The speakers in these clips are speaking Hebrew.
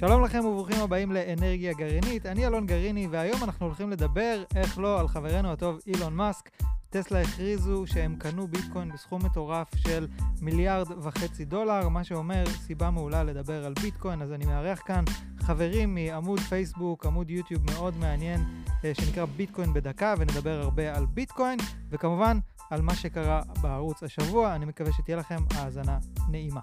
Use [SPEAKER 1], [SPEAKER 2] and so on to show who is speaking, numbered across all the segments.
[SPEAKER 1] שלום לכם וברוכים הבאים לאנרגיה גרעינית, אני אלון גרעיני, והיום אנחנו הולכים לדבר, איך לא, על חברנו הטוב אילון מאסק. טסלה הכריזו שהם קנו ביטקוין בסכום מטורף של מיליארד וחצי דולר, מה שאומר סיבה מעולה לדבר על ביטקוין, אז אני מארח כאן חברים מעמוד פייסבוק, עמוד יוטיוב מאוד מעניין, אה, שנקרא ביטקוין בדקה, ונדבר הרבה על ביטקוין, וכמובן על מה שקרה בערוץ השבוע, אני מקווה שתהיה לכם האזנה נעימה.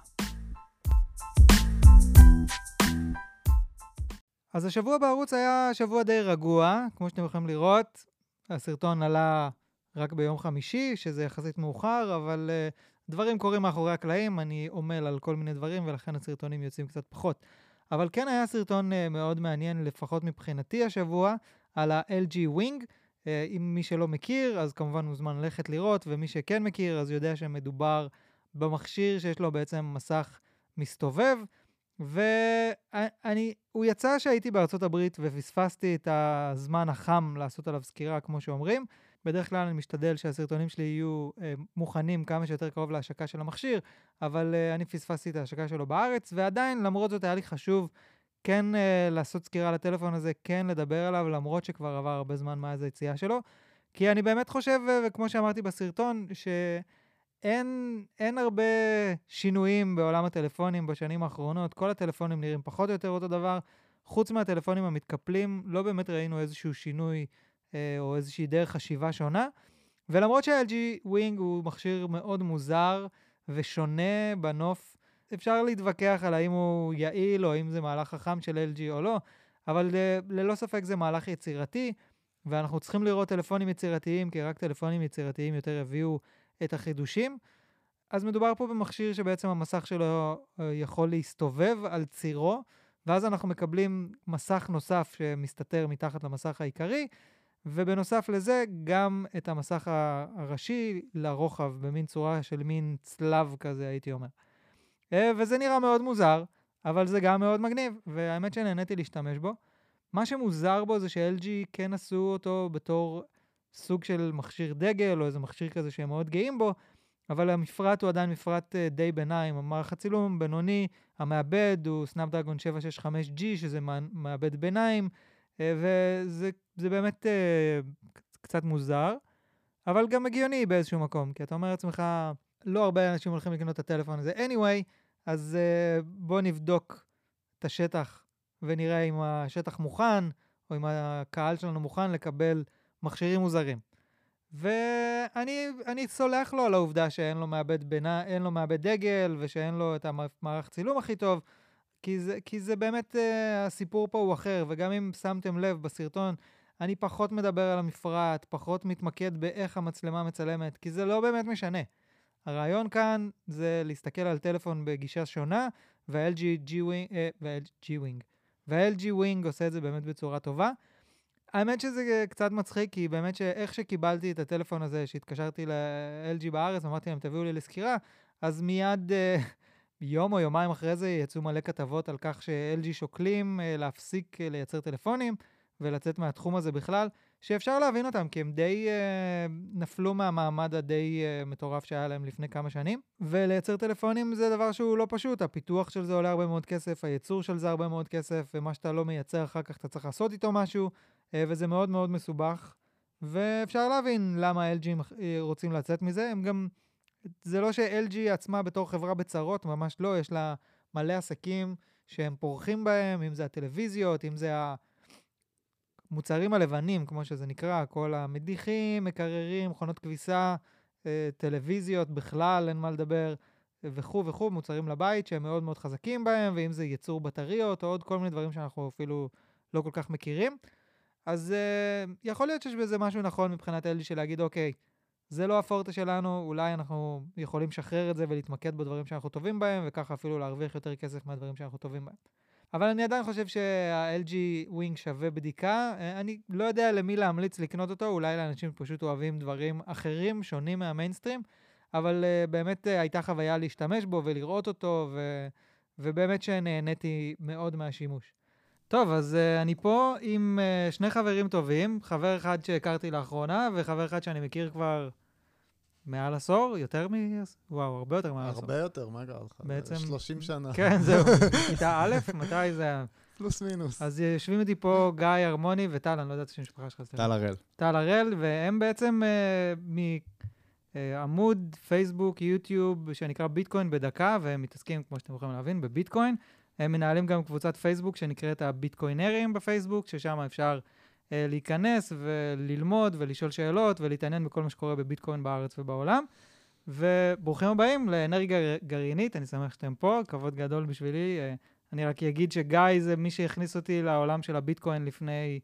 [SPEAKER 1] אז השבוע בערוץ היה שבוע די רגוע, כמו שאתם יכולים לראות. הסרטון עלה רק ביום חמישי, שזה יחסית מאוחר, אבל uh, דברים קורים מאחורי הקלעים, אני עמל על כל מיני דברים, ולכן הסרטונים יוצאים קצת פחות. אבל כן היה סרטון uh, מאוד מעניין, לפחות מבחינתי השבוע, על ה-LG Wing. Uh, אם מי שלא מכיר, אז כמובן מוזמן ללכת לראות, ומי שכן מכיר, אז יודע שמדובר במכשיר שיש לו בעצם מסך מסתובב. ואני, הוא יצא שהייתי בארצות הברית ופספסתי את הזמן החם לעשות עליו סקירה, כמו שאומרים. בדרך כלל אני משתדל שהסרטונים שלי יהיו אה, מוכנים כמה שיותר קרוב להשקה של המכשיר, אבל אה, אני פספסתי את ההשקה שלו בארץ, ועדיין, למרות זאת, היה לי חשוב כן אה, לעשות סקירה לטלפון הזה, כן לדבר עליו, למרות שכבר עבר הרבה זמן מאז היציאה שלו. כי אני באמת חושב, וכמו שאמרתי בסרטון, ש... אין, אין הרבה שינויים בעולם הטלפונים בשנים האחרונות, כל הטלפונים נראים פחות או יותר אותו דבר. חוץ מהטלפונים המתקפלים, לא באמת ראינו איזשהו שינוי אה, או איזושהי דרך חשיבה שונה. ולמרות שה-LG Wing הוא מכשיר מאוד מוזר ושונה בנוף, אפשר להתווכח על האם הוא יעיל או האם זה מהלך חכם של LG או לא, אבל אה, ללא ספק זה מהלך יצירתי, ואנחנו צריכים לראות טלפונים יצירתיים, כי רק טלפונים יצירתיים יותר יביאו את החידושים. אז מדובר פה במכשיר שבעצם המסך שלו אה, יכול להסתובב על צירו, ואז אנחנו מקבלים מסך נוסף שמסתתר מתחת למסך העיקרי, ובנוסף לזה גם את המסך הראשי לרוחב, במין צורה של מין צלב כזה, הייתי אומר. אה, וזה נראה מאוד מוזר, אבל זה גם מאוד מגניב, והאמת שנהניתי להשתמש בו. מה שמוזר בו זה ש-LG כן עשו אותו בתור סוג של מכשיר דגל, או איזה מכשיר כזה שהם מאוד גאים בו, אבל המפרט הוא עדיין מפרט uh, די ביניים. המערך הצילום בינוני, המעבד הוא סנאפדרגון 765G, שזה מעבד ביניים, uh, וזה באמת uh, קצת מוזר, אבל גם הגיוני באיזשהו מקום, כי אתה אומר לעצמך, לא הרבה אנשים הולכים לקנות את הטלפון הזה. anyway, אז בואו נבדוק את השטח ונראה אם השטח מוכן, או אם הקהל שלנו מוכן לקבל מכשירים מוזרים. ואני סולח לו על העובדה שאין לו מעבד בינה, לו מעבד דגל ושאין לו את המערך צילום הכי טוב, כי זה, כי זה באמת, uh, הסיפור פה הוא אחר, וגם אם שמתם לב בסרטון, אני פחות מדבר על המפרט, פחות מתמקד באיך המצלמה מצלמת, כי זה לא באמת משנה. הרעיון כאן זה להסתכל על טלפון בגישה שונה, וה-LG G-Wing, אה, וה-LG וה-LG Wing עושה את זה באמת בצורה טובה. האמת שזה קצת מצחיק, כי באמת שאיך שקיבלתי את הטלפון הזה, שהתקשרתי ל-LG בארץ, אמרתי להם, תביאו לי לסקירה, אז מיד uh, יום או יומיים אחרי זה יצאו מלא כתבות על כך ש-LG שוקלים uh, להפסיק uh, לייצר טלפונים ולצאת מהתחום הזה בכלל, שאפשר להבין אותם, כי הם די נפלו מהמעמד הדי מטורף שהיה להם לפני כמה שנים. ולייצר טלפונים זה דבר שהוא לא פשוט, הפיתוח של זה עולה הרבה מאוד כסף, הייצור של זה הרבה מאוד כסף, ומה שאתה לא מייצר אחר כך אתה צריך לעשות איתו משהו. אה, וזה מאוד מאוד מסובך, ואפשר להבין למה LG אה, רוצים לצאת מזה. הם גם, זה לא ש-LG עצמה בתור חברה בצרות, ממש לא, יש לה מלא עסקים שהם פורחים בהם, אם זה הטלוויזיות, אם זה המוצרים הלבנים, כמו שזה נקרא, כל המדיחים, מקררים, מכונות כביסה, אה, טלוויזיות בכלל, אין מה לדבר, וכו' וכו', מוצרים לבית שהם מאוד מאוד חזקים בהם, ואם זה ייצור בטריות או עוד כל מיני דברים שאנחנו אפילו לא כל כך מכירים. אז uh, יכול להיות שיש בזה משהו נכון מבחינת אלי של להגיד, אוקיי, זה לא הפורטה שלנו, אולי אנחנו יכולים לשחרר את זה ולהתמקד בדברים שאנחנו טובים בהם, וככה אפילו להרוויח יותר כסף מהדברים שאנחנו טובים בהם. אבל אני עדיין חושב שה-LG Wing שווה בדיקה. אה, אני לא יודע למי להמליץ לקנות אותו, אולי לאנשים פשוט אוהבים דברים אחרים, שונים מהמיינסטרים, אבל uh, באמת uh, הייתה חוויה להשתמש בו ולראות אותו, ו... ובאמת שנהניתי מאוד מהשימוש. טוב, אז uh, אני פה עם uh, שני חברים טובים, חבר אחד שהכרתי לאחרונה, וחבר אחד שאני מכיר כבר מעל עשור, יותר מ... וואו, הרבה יותר מעל עשור.
[SPEAKER 2] הרבה יותר, מה קרה לך?
[SPEAKER 1] בעצם...
[SPEAKER 2] 30 שנה.
[SPEAKER 1] כן, זהו. כיתה א', מתי זה היה?
[SPEAKER 2] פלוס מינוס.
[SPEAKER 1] אז יושבים איתי פה גיא הרמוני וטל, אני לא יודעת את השם המשפחה שלך.
[SPEAKER 3] טל הראל.
[SPEAKER 1] טל הראל, והם בעצם אה, מעמוד פייסבוק, יוטיוב, שנקרא ביטקוין בדקה, והם מתעסקים, כמו שאתם יכולים להבין, בביטקוין. הם מנהלים גם קבוצת פייסבוק שנקראת הביטקוינרים בפייסבוק, ששם אפשר אה, להיכנס וללמוד ולשאול שאלות ולהתעניין בכל מה שקורה בביטקוין בארץ ובעולם. וברוכים הבאים לאנרגיה גרעינית, אני שמח שאתם פה, כבוד גדול בשבילי. אה, אני רק אגיד שגיא זה מי שהכניס אותי לעולם של הביטקוין לפני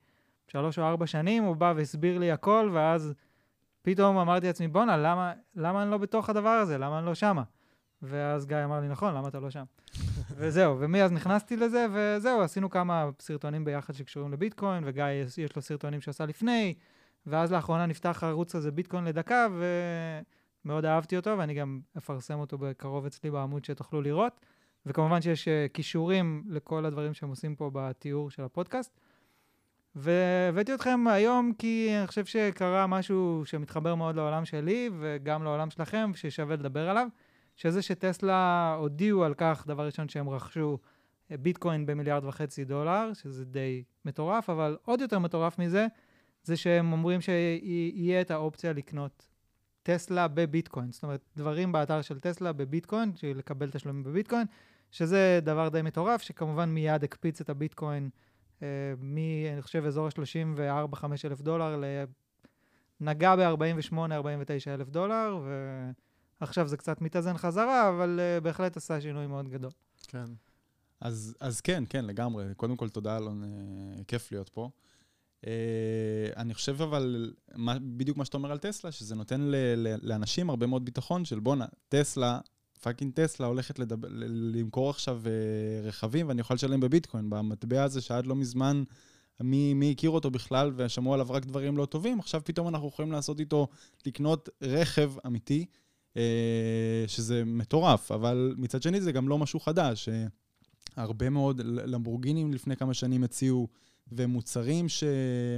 [SPEAKER 1] שלוש או ארבע שנים, הוא בא והסביר לי הכל, ואז פתאום אמרתי לעצמי, בואנה, למה, למה אני לא בתוך הדבר הזה? למה אני לא שמה? ואז גיא אמר לי, נכון, למה אתה לא שם? וזהו, ומאז נכנסתי לזה, וזהו, עשינו כמה סרטונים ביחד שקשורים לביטקוין, וגיא, יש לו סרטונים שעשה לפני, ואז לאחרונה נפתח הערוץ הזה ביטקוין לדקה, ומאוד אהבתי אותו, ואני גם אפרסם אותו בקרוב אצלי בעמוד שתוכלו לראות. וכמובן שיש כישורים לכל הדברים שהם עושים פה בתיאור של הפודקאסט. והבאתי אתכם היום כי אני חושב שקרה משהו שמתחבר מאוד לעולם שלי וגם לעולם שלכם, ששווה לדבר עליו, שזה שטסלה הודיעו על כך, דבר ראשון, שהם רכשו אה, ביטקוין במיליארד וחצי דולר, שזה די מטורף, אבל עוד יותר מטורף מזה, זה שהם אומרים שיהיה את האופציה לקנות טסלה בביטקוין. זאת אומרת, דברים באתר של טסלה בביטקוין, לקבל תשלומים בביטקוין, שזה דבר די מטורף, שכמובן מיד הקפיץ את הביטקוין אה, מ... אני חושב, אזור ה-34-5 אלף דולר, נגע ב-48-49 אלף דולר, ועכשיו זה קצת מתאזן חזרה, אבל אה, בהחלט עשה שינוי מאוד גדול.
[SPEAKER 3] כן. אז, אז כן, כן, לגמרי. קודם כל, תודה, אלון, אה, כיף להיות פה. Uh, אני חושב אבל, מה, בדיוק מה שאתה אומר על טסלה, שזה נותן ל, ל, לאנשים הרבה מאוד ביטחון של בואנה, טסלה fucking טסלה הולכת לדבר, למכור עכשיו uh, רכבים, ואני יכול לשלם בביטקוין, במטבע הזה שעד לא מזמן, מי, מי הכיר אותו בכלל ושמעו עליו רק דברים לא טובים, עכשיו פתאום אנחנו יכולים לעשות איתו, לקנות רכב אמיתי, uh, שזה מטורף, אבל מצד שני זה גם לא משהו חדש. הרבה מאוד למבורגינים לפני כמה שנים הציעו, ומוצרים ש...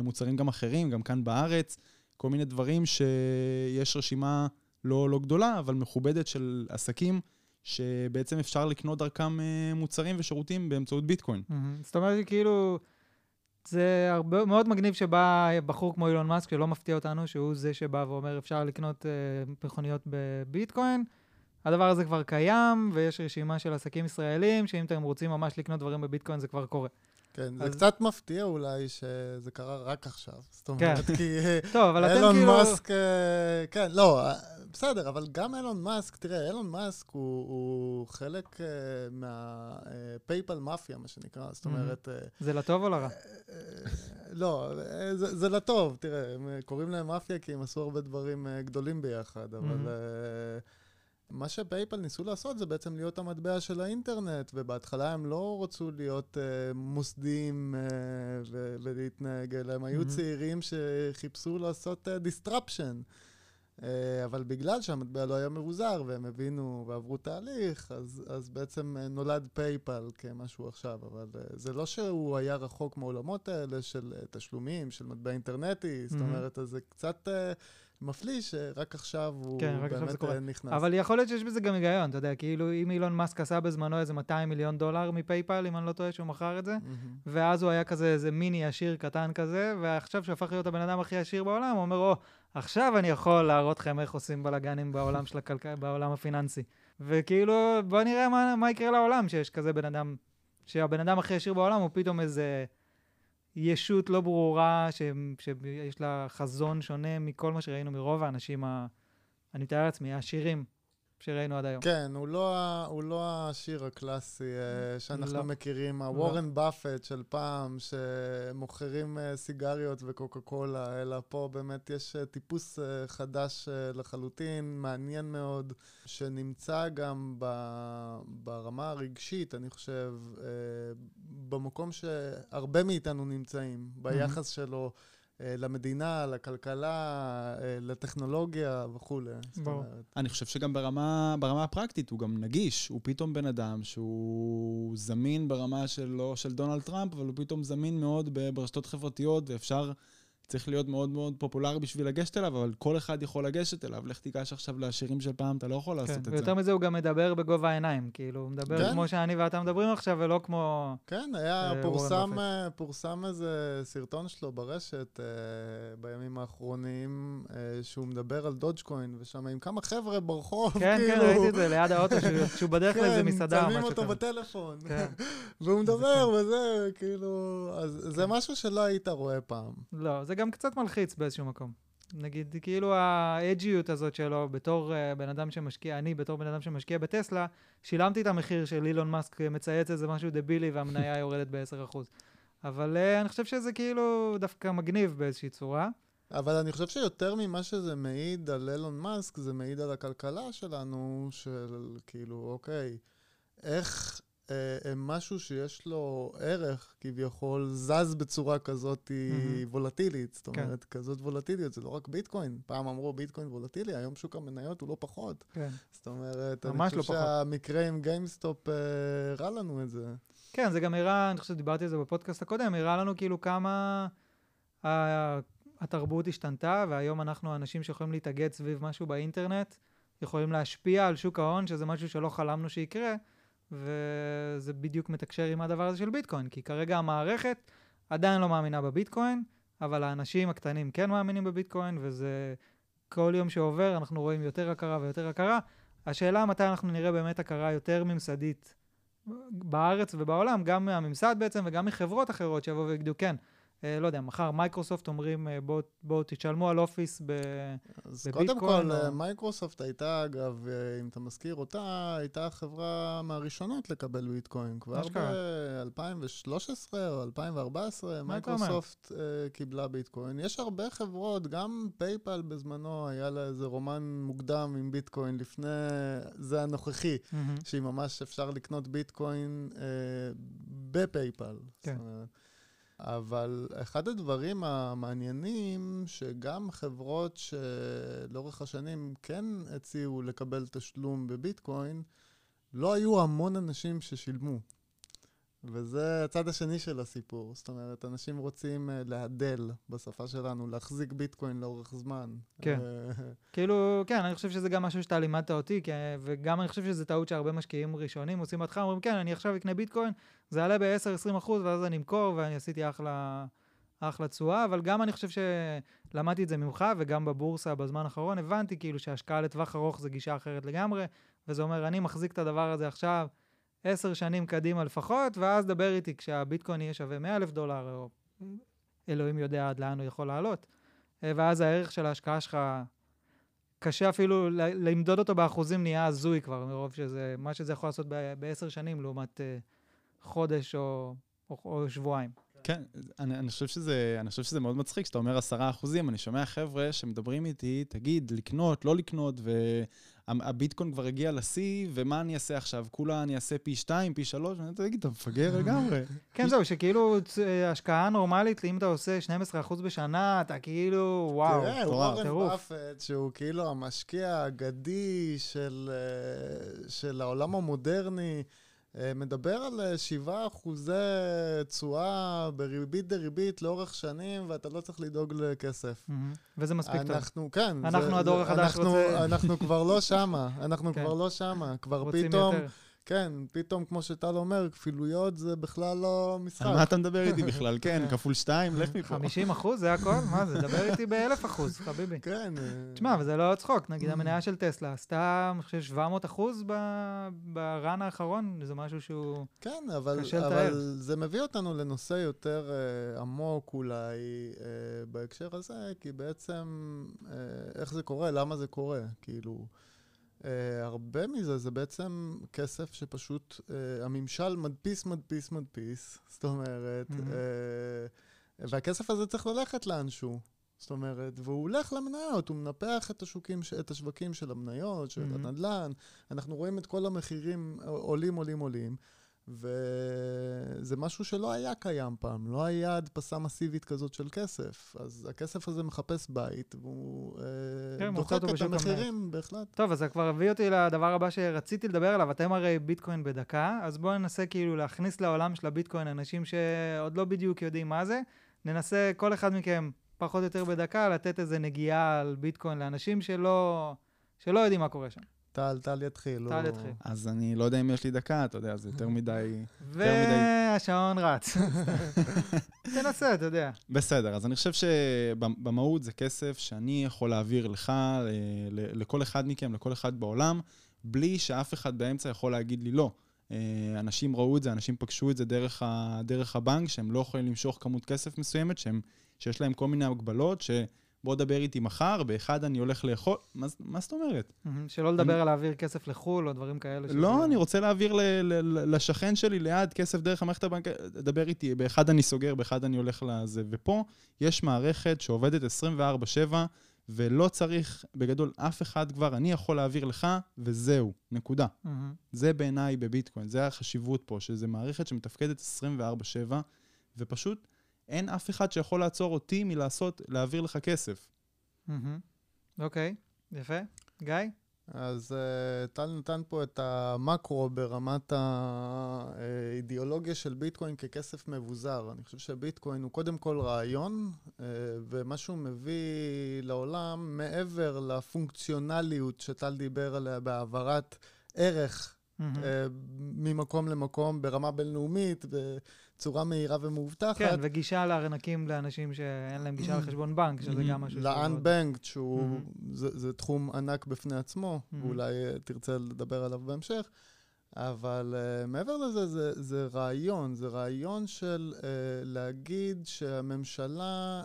[SPEAKER 3] מוצרים גם אחרים, גם כאן בארץ, כל מיני דברים שיש רשימה... לא, לא גדולה, אבל מכובדת של עסקים, שבעצם אפשר לקנות דרכם אה, מוצרים ושירותים באמצעות ביטקוין.
[SPEAKER 1] זאת אומרת, כאילו, זה הרבה, מאוד מגניב שבא בחור כמו אילון מאסק, שלא מפתיע אותנו, שהוא זה שבא ואומר, אפשר לקנות uh, מכוניות בביטקוין. הדבר הזה כבר קיים, ויש רשימה של עסקים ישראלים, שאם אתם רוצים ממש לקנות דברים בביטקוין, זה כבר קורה.
[SPEAKER 2] כן, אז... זה קצת מפתיע אולי שזה קרה רק עכשיו. זאת
[SPEAKER 1] כן.
[SPEAKER 2] אומרת,
[SPEAKER 1] כן.
[SPEAKER 2] כי
[SPEAKER 1] טוב, אבל אתם כאילו...
[SPEAKER 2] אילון מאסק, אה, כן, לא, בסדר, אבל גם אילון מאסק, תראה, אילון מאסק הוא, הוא חלק uh, מהפייפל מאפיה, מה שנקרא, זאת אומרת...
[SPEAKER 1] זה לטוב או לרע?
[SPEAKER 2] לא, זה, זה לטוב, תראה, הם קוראים להם מאפיה כי הם עשו הרבה דברים גדולים ביחד, אבל... Uh, מה ש PayPal ניסו לעשות זה בעצם להיות המטבע של האינטרנט, ובהתחלה הם לא רצו להיות uh, מוסדיים uh, ו- ולהתנהג, אלא הם היו mm-hmm. צעירים שחיפשו לעשות uh, disruption. אה, אבל בגלל שהמטבע לא היה מבוזר והם הבינו ועברו תהליך, אז, אז בעצם אה, נולד PayPal כמשהו עכשיו. אבל אה, זה לא שהוא היה רחוק מהעולמות האלה של תשלומים, של מטבע אינטרנטי, mm-hmm. זאת אומרת, זה קצת... מפליא שרק עכשיו הוא כן, באמת עכשיו נכנס.
[SPEAKER 1] אבל יכול להיות שיש בזה גם היגיון, אתה יודע, כאילו אם אילון מאסק עשה בזמנו איזה 200 מיליון דולר מפייפל, אם אני לא טועה שהוא מכר את זה, mm-hmm. ואז הוא היה כזה איזה מיני עשיר קטן כזה, ועכשיו שהוא הפך להיות הבן אדם הכי עשיר בעולם, הוא אומר, או, עכשיו אני יכול להראות לכם איך עושים בלאגנים בעולם של הכלכלה, בעולם הפיננסי. וכאילו, בוא נראה מה, מה יקרה לעולם שיש כזה בן אדם, שהבן אדם הכי עשיר בעולם הוא פתאום איזה ישות לא ברורה, ש, שיש לה חזון שונה מכל מה שראינו מרוב האנשים, ה, אני מתאר לעצמי, העשירים שראינו עד היום.
[SPEAKER 2] כן, הוא לא, הוא לא השיר הקלאסי uh, שאנחנו לא. מכירים, הוורן לא. באפט של פעם, שמוכרים uh, סיגריות וקוקה קולה, אלא פה באמת יש uh, טיפוס חדש לחלוטין, מעניין מאוד, שנמצא גם ב, ברמה הרגשית, אני חושב, במקום שהרבה מאיתנו נמצאים, ביחס mm-hmm. שלו. אה, למדינה, לכלכלה, אה, לטכנולוגיה וכולי.
[SPEAKER 3] ברור. אני חושב שגם ברמה, ברמה הפרקטית הוא גם נגיש. הוא פתאום בן אדם שהוא זמין ברמה של, לא של דונלד טראמפ, אבל הוא פתאום זמין מאוד ברשתות חברתיות, ואפשר צריך להיות מאוד מאוד פופולרי בשביל לגשת אליו, אבל כל אחד יכול לגשת אליו. לך תיגש עכשיו לשירים של פעם, אתה לא יכול לעשות
[SPEAKER 1] כן,
[SPEAKER 3] את זה.
[SPEAKER 1] ויותר מזה הוא גם מדבר בגובה העיניים, כאילו, הוא מדבר
[SPEAKER 2] כן.
[SPEAKER 1] כמו שאני ואתה מדברים עכשיו, ולא כמו...
[SPEAKER 2] כן, היה,
[SPEAKER 1] אה,
[SPEAKER 2] פורסם, אה, פורסם איזה סרטון שלו ברשת אה, בימים האחרונים, אה, שהוא מדבר על דודג'קוין, ושם עם כמה חבר'ה ברחוב,
[SPEAKER 1] כן, כן,
[SPEAKER 2] כאילו...
[SPEAKER 1] ראיתי את זה ליד האוטו, שהוא- בדרך לאיזה מסעדה או
[SPEAKER 2] כן, מצלמים
[SPEAKER 1] משהו
[SPEAKER 2] אותו
[SPEAKER 1] כזה.
[SPEAKER 2] בטלפון.
[SPEAKER 1] כן.
[SPEAKER 2] והוא מדבר וזה, כאילו... אז זה משהו שלא היית רואה פעם.
[SPEAKER 1] לא, זה גם קצת מלחיץ באיזשהו מקום. נגיד, כאילו ה edgy ות הזאת שלו, בתור uh, בן אדם שמשקיע, אני בתור בן אדם שמשקיע בטסלה, שילמתי את המחיר של אילון מאסק מצייץ איזה משהו דבילי והמניה יורדת ב-10%. אבל uh, אני חושב שזה כאילו דווקא מגניב באיזושהי צורה.
[SPEAKER 2] אבל אני חושב שיותר ממה שזה מעיד על אילון מאסק, זה מעיד על הכלכלה שלנו, של כאילו, אוקיי, איך אה, משהו שיש לו ערך, כביכול, זז בצורה כזאת
[SPEAKER 1] מהמם.
[SPEAKER 2] וולטילית. זאת
[SPEAKER 1] כן.
[SPEAKER 2] אומרת, כזאת וולטיליות, זה לא רק ביטקוין. פעם אמרו ביטקוין וולטילי, היום שוק המניות הוא לא פחות.
[SPEAKER 1] כן.
[SPEAKER 2] זאת אומרת, אני
[SPEAKER 1] לא
[SPEAKER 2] חושב
[SPEAKER 1] פחות.
[SPEAKER 2] שהמקרה עם גיימסטופ אה, הראה לנו את זה.
[SPEAKER 1] כן, זה גם הראה, אני חושב שדיברתי על זה בפודקאסט הקודם, הראה לנו כאילו כמה ה- התרבות השתנתה, והיום אנחנו אנשים שיכולים להתאגד סביב משהו באינטרנט, יכולים להשפיע על שוק ההון, שזה משהו שלא חלמנו שיקרה, וזה בדיוק מתקשר עם הדבר הזה של ביטקוין, כי כרגע המערכת עדיין לא מאמינה בביטקוין, אבל האנשים הקטנים כן מאמינים בביטקוין, וזה כל יום שעובר אנחנו רואים יותר הכרה ויותר הכרה. השאלה מתי אנחנו נראה באמת הכרה יותר ממסדית בארץ ובעולם, גם מהממסד בעצם וגם מחברות אחרות שיבואו ויגידו, כן, לא יודע, מחר מייקרוסופט אומרים, אה, בואו בוא תשלמו על Office ב...
[SPEAKER 2] אז
[SPEAKER 1] בביטקוין
[SPEAKER 2] קודם כל,
[SPEAKER 1] או-
[SPEAKER 2] או... מייקרוסופט הייתה, אגב, אה, אם אתה מזכיר אותה, הייתה החברה מהראשונות לקבל ביטקוין. כבר
[SPEAKER 1] אשכרה.
[SPEAKER 2] ב-2013 או 2014,
[SPEAKER 1] מה אתה אומר?
[SPEAKER 2] מייקרוסופט אה, קיבלה ביטקוין. יש הרבה חברות, גם פייפל בזמנו, היה לה איזה רומן מוקדם עם ביטקוין לפני זה הנוכחי.
[SPEAKER 1] מהמם.
[SPEAKER 2] שהיא ממש אפשר לקנות ביטקוין אה, בפייפל.
[SPEAKER 1] כן.
[SPEAKER 2] זאת אומרת, אבל אחד הדברים המעניינים, שגם חברות שלאורך השנים כן הציעו לקבל תשלום בביטקוין, לא היו המון אנשים ששילמו. וזה הצד השני של הסיפור. זאת אומרת, אנשים רוצים אה, להדל, בשפה שלנו, להחזיק ביטקוין לאורך זמן.
[SPEAKER 1] כן.
[SPEAKER 2] אה,
[SPEAKER 1] כאילו, כן, אני חושב שזה גם משהו שאתה לימדת אותי, כי, וגם אני חושב שזו טעות שהרבה משקיעים ראשונים עושים בהתחלה, אומרים, כן, אני עכשיו אקנה ביטקוין, זה יעלה ב-10-20 אחוז, ואז אני אמכור, ואני עשיתי אחלה, אחלה תשואה, אבל גם אני חושב שלמדתי את זה ממך, וגם בבורסה בזמן האחרון, הבנתי כאילו שהשקעה לטווח ארוך זה גישה אחרת לגמרי, וזה אומר, אני מחזיק את הדבר הזה עכשיו עשר שנים קדימה לפחות, ואז דבר איתי כשהביטקוין יהיה שווה 100 אלף דולר, או אלוהים יודע עד לאן הוא יכול לעלות. אה, ואז הערך של ההשקעה שלך קשה אפילו למדוד אותו באחוזים נהיה הזוי כבר, מרוב שזה, מה שזה יכול לעשות בעשר שנים לעומת אה, חודש או, או, או שבועיים.
[SPEAKER 3] כן, אני, אני, חושב שזה, אני חושב שזה מאוד מצחיק, שאתה אומר עשרה אחוזים, אני שומע חבר'ה שמדברים איתי, תגיד, לקנות, לא לקנות, והביטקוין כבר הגיע לשיא, ומה אני אעשה עכשיו? כולה אני אעשה פי שתיים, פי שלוש? ואני תגיד, אתה מפגר לגמרי.
[SPEAKER 1] כן, זהו, שכאילו השקעה נורמלית, אם אתה עושה 12% בשנה, אתה כאילו, וואו.
[SPEAKER 2] תראה,
[SPEAKER 3] מטורף.
[SPEAKER 2] וורן
[SPEAKER 1] טירוף.
[SPEAKER 2] באפט, שהוא כאילו המשקיע האגדי של, אה, של העולם המודרני, מדבר על אה, 7 אחוזי תשואה בריבית דריבית לאורך שנים, ואתה לא צריך לדאוג לכסף.
[SPEAKER 1] וזה מספיק טוב.
[SPEAKER 2] אנחנו, כן.
[SPEAKER 1] אנחנו הדור החדש רוצה-
[SPEAKER 2] אנחנו כבר לא שמה, אנחנו
[SPEAKER 1] כן.
[SPEAKER 2] כבר לא שמה. כבר פתאום,
[SPEAKER 1] יותר.
[SPEAKER 2] כן, פתאום, כמו שטל אומר, כפילויות זה בכלל לא משחק.
[SPEAKER 3] על מה אתה מדבר איתי בכלל? כן, כפול שתיים, לך מפה.
[SPEAKER 1] 50 אחוז, זה הכל? מה זה? דבר איתי באלף אחוז, חביבי.
[SPEAKER 2] כן. אה,
[SPEAKER 1] תשמע, אבל זה לא צחוק, נגיד המניה של טסלה עשתה, אני חושב, 700 אחוז ב- ברן האחרון, זה משהו שהוא...
[SPEAKER 2] כן, אבל,
[SPEAKER 1] קשה לתאר.
[SPEAKER 2] אבל זה מביא אותנו לנושא יותר uh, עמוק אולי uh, בהקשר הזה, כי בעצם uh, איך זה קורה, למה זה קורה, כאילו... Uh, הרבה מזה זה בעצם כסף שפשוט uh, הממשל מדפיס, מדפיס, מדפיס, זאת אומרת,
[SPEAKER 1] מהמם.
[SPEAKER 2] uh, והכסף הזה צריך ללכת לאנשהו. זאת אומרת, והוא הולך למניות, הוא מנפח את, השוקים, את השווקים של המניות, של
[SPEAKER 1] מהמם.
[SPEAKER 2] הנדל"ן, אנחנו רואים את כל המחירים עולים, עולים, עולים, וזה משהו שלא היה קיים פעם, לא היה הדפסה מסיבית כזאת של כסף. אז הכסף הזה מחפש בית, והוא
[SPEAKER 1] כן,
[SPEAKER 2] אה,
[SPEAKER 1] מוצא
[SPEAKER 2] דוחק את המחירים, בהחלט.
[SPEAKER 1] טוב, אז זה כבר הביא אותי לדבר הבא שרציתי לדבר עליו. אתם הרי ביטקוין בדקה, אז בואו ננסה כאילו להכניס לעולם של הביטקוין אנשים שעוד לא בדיוק יודעים מה זה. ננסה כל אחד מכם פחות או יותר בדקה, לתת איזה נגיעה על ביטקוין לאנשים שלא, שלא יודעים מה קורה שם.
[SPEAKER 2] טל, טל יתחיל.
[SPEAKER 1] טל
[SPEAKER 2] הוא-
[SPEAKER 1] יתחיל.
[SPEAKER 3] אז אני לא יודע אם יש לי דקה, אתה יודע, זה יותר מדי...
[SPEAKER 1] והשעון רץ. תנסה, אתה יודע.
[SPEAKER 3] בסדר, אז אני חושב שבמהות זה כסף שאני יכול להעביר לך, ל- ל- לכל אחד מכם, לכל אחד בעולם, בלי שאף אחד באמצע יכול להגיד לי לא. אה, אנשים ראו את זה, אנשים פגשו את זה דרך, ה, דרך הבנק, שהם לא יכולים למשוך כמות כסף מסוימת, שהם, שיש להם כל מיני הגבלות, שבוא דבר איתי מחר, באחד אני הולך לאכול, מה, מה זאת אומרת?
[SPEAKER 1] שלא לדבר על להעביר כסף לחו"ל או דברים כאלה. שזה-
[SPEAKER 3] לא, אני רוצה להעביר ל, ל, לשכן שלי ליד כסף דרך המערכת הבנק, דבר איתי, באחד אני סוגר, באחד אני הולך לזה. ופה יש מערכת שעובדת 24/7, ולא צריך, בגדול, אף אחד כבר, אני יכול להעביר לך, וזהו, נקודה.
[SPEAKER 1] מהמם.
[SPEAKER 3] זה בעיניי בביטקוין, זה החשיבות פה, שזו מערכת שמתפקדת 24/7, ופשוט אין אף אחד שיכול לעצור אותי מלעשות, להעביר לך כסף.
[SPEAKER 1] אוקיי, יפה. גיא?
[SPEAKER 2] אז uh, טל נתן פה את המקרו ברמת האידיאולוגיה של ביטקוין ככסף מבוזר. אני חושב שביטקוין הוא קודם כל רעיון, uh, ומה שהוא מביא לעולם, מעבר לפונקציונליות שטל דיבר עליה בהעברת ערך
[SPEAKER 1] מהמם.
[SPEAKER 2] אה, ממקום למקום ברמה בינלאומית, בצורה מהירה ומאובטחת.
[SPEAKER 1] כן, וגישה לארנקים לאנשים שאין להם גישה לחשבון בנק, שזה גם משהו.
[SPEAKER 2] ל-unbanked, שהוא. זה, זה תחום ענק בפני עצמו. ואולי אה, תרצה לדבר עליו בהמשך, אבל uh, מעבר לזה, זה, זה רעיון, זה רעיון של uh, להגיד שהממשלה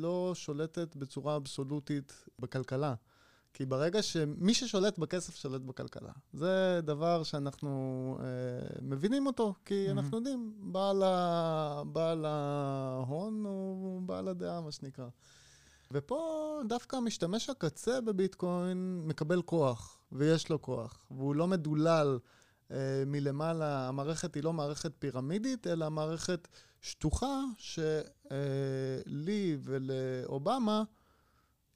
[SPEAKER 2] לא שולטת בצורה אבסולוטית בכלכלה. כי ברגע שמי ששולט בכסף שולט בכלכלה. זה דבר שאנחנו uh, מבינים אותו, כי
[SPEAKER 1] מהמם.
[SPEAKER 2] אנחנו יודעים, בעל, ה... בעל ההון הוא בעל הדעה, מה שנקרא. ופה דווקא משתמש הקצה בביטקוין מקבל כוח, ויש לו כוח, והוא לא מדולל אה, מלמעלה. המערכת היא לא מערכת פירמידית, אלא מערכת שטוחה, שלי ולאובמה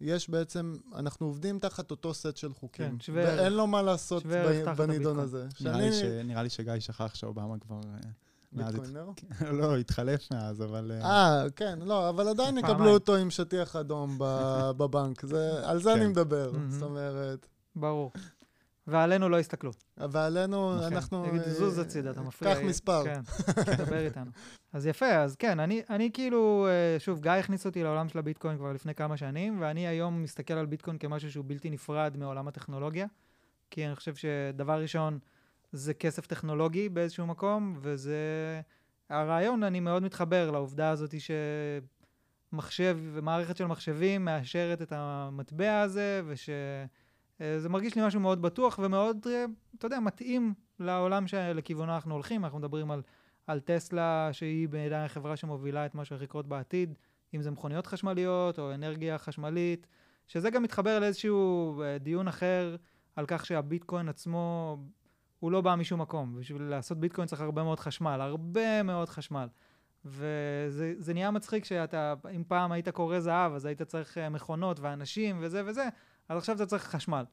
[SPEAKER 2] יש בעצם, אנחנו עובדים תחת אותו סט של חוקים.
[SPEAKER 1] כן, שווה ערך.
[SPEAKER 2] ואין לו מה לעשות ב- בנידון. הזה.
[SPEAKER 3] נראה לי, ש... נראה לי שגיא שכח שאובמה כבר... אה,
[SPEAKER 2] ביטקוינר?
[SPEAKER 3] לא, התחלף מאז, אבל... אה,
[SPEAKER 2] אה, כן, לא, אבל עדיין. יקבלו אותו עם שטיח אדום ב- בבנק. על זה אני
[SPEAKER 3] כן.
[SPEAKER 2] מדבר. זאת אומרת,
[SPEAKER 1] ברור. ועלינו לא הסתכלו.
[SPEAKER 2] ועלינו,
[SPEAKER 3] נכון.
[SPEAKER 2] אנחנו...
[SPEAKER 1] נגיד,
[SPEAKER 2] אה,
[SPEAKER 1] זוז הצידה, אתה מפריע.
[SPEAKER 2] קח מספר.
[SPEAKER 1] כן, תדבר איתנו. אז יפה, אז כן, אני, אני כאילו, אה, שוב, גיא הכניס אותי לעולם של הביטקוין כבר לפני כמה שנים, ואני היום מסתכל על ביטקוין כמשהו שהוא בלתי נפרד מעולם הטכנולוגיה, כי אני חושב שדבר ראשון, זה כסף טכנולוגי באיזשהו מקום, וזה... הרעיון, אני מאוד מתחבר לעובדה הזאת שמחשב ומערכת של מחשבים מאשרת את המטבע הזה, ושזה מרגיש לי משהו מאוד בטוח ומאוד, אה, אתה יודע, מתאים לעולם שלכיוונו אנחנו הולכים. אנחנו מדברים על, על טסלה, שהיא בעיניי החברה שמובילה את מה שהולך לקרות בעתיד, אם זה מכוניות חשמליות או אנרגיה חשמלית, שזה גם מתחבר לאיזשהו אה, דיון אחר על כך שהביטקוין עצמו, הוא לא בא משום מקום. בשביל לעשות ביטקוין צריך הרבה מאוד חשמל, הרבה מאוד חשמל. וזה זה נהיה מצחיק שאתה, אם פעם היית קורא זהב, אז היית צריך אה, מכונות ואנשים וזה וזה, אז עכשיו אתה צריך חשמל.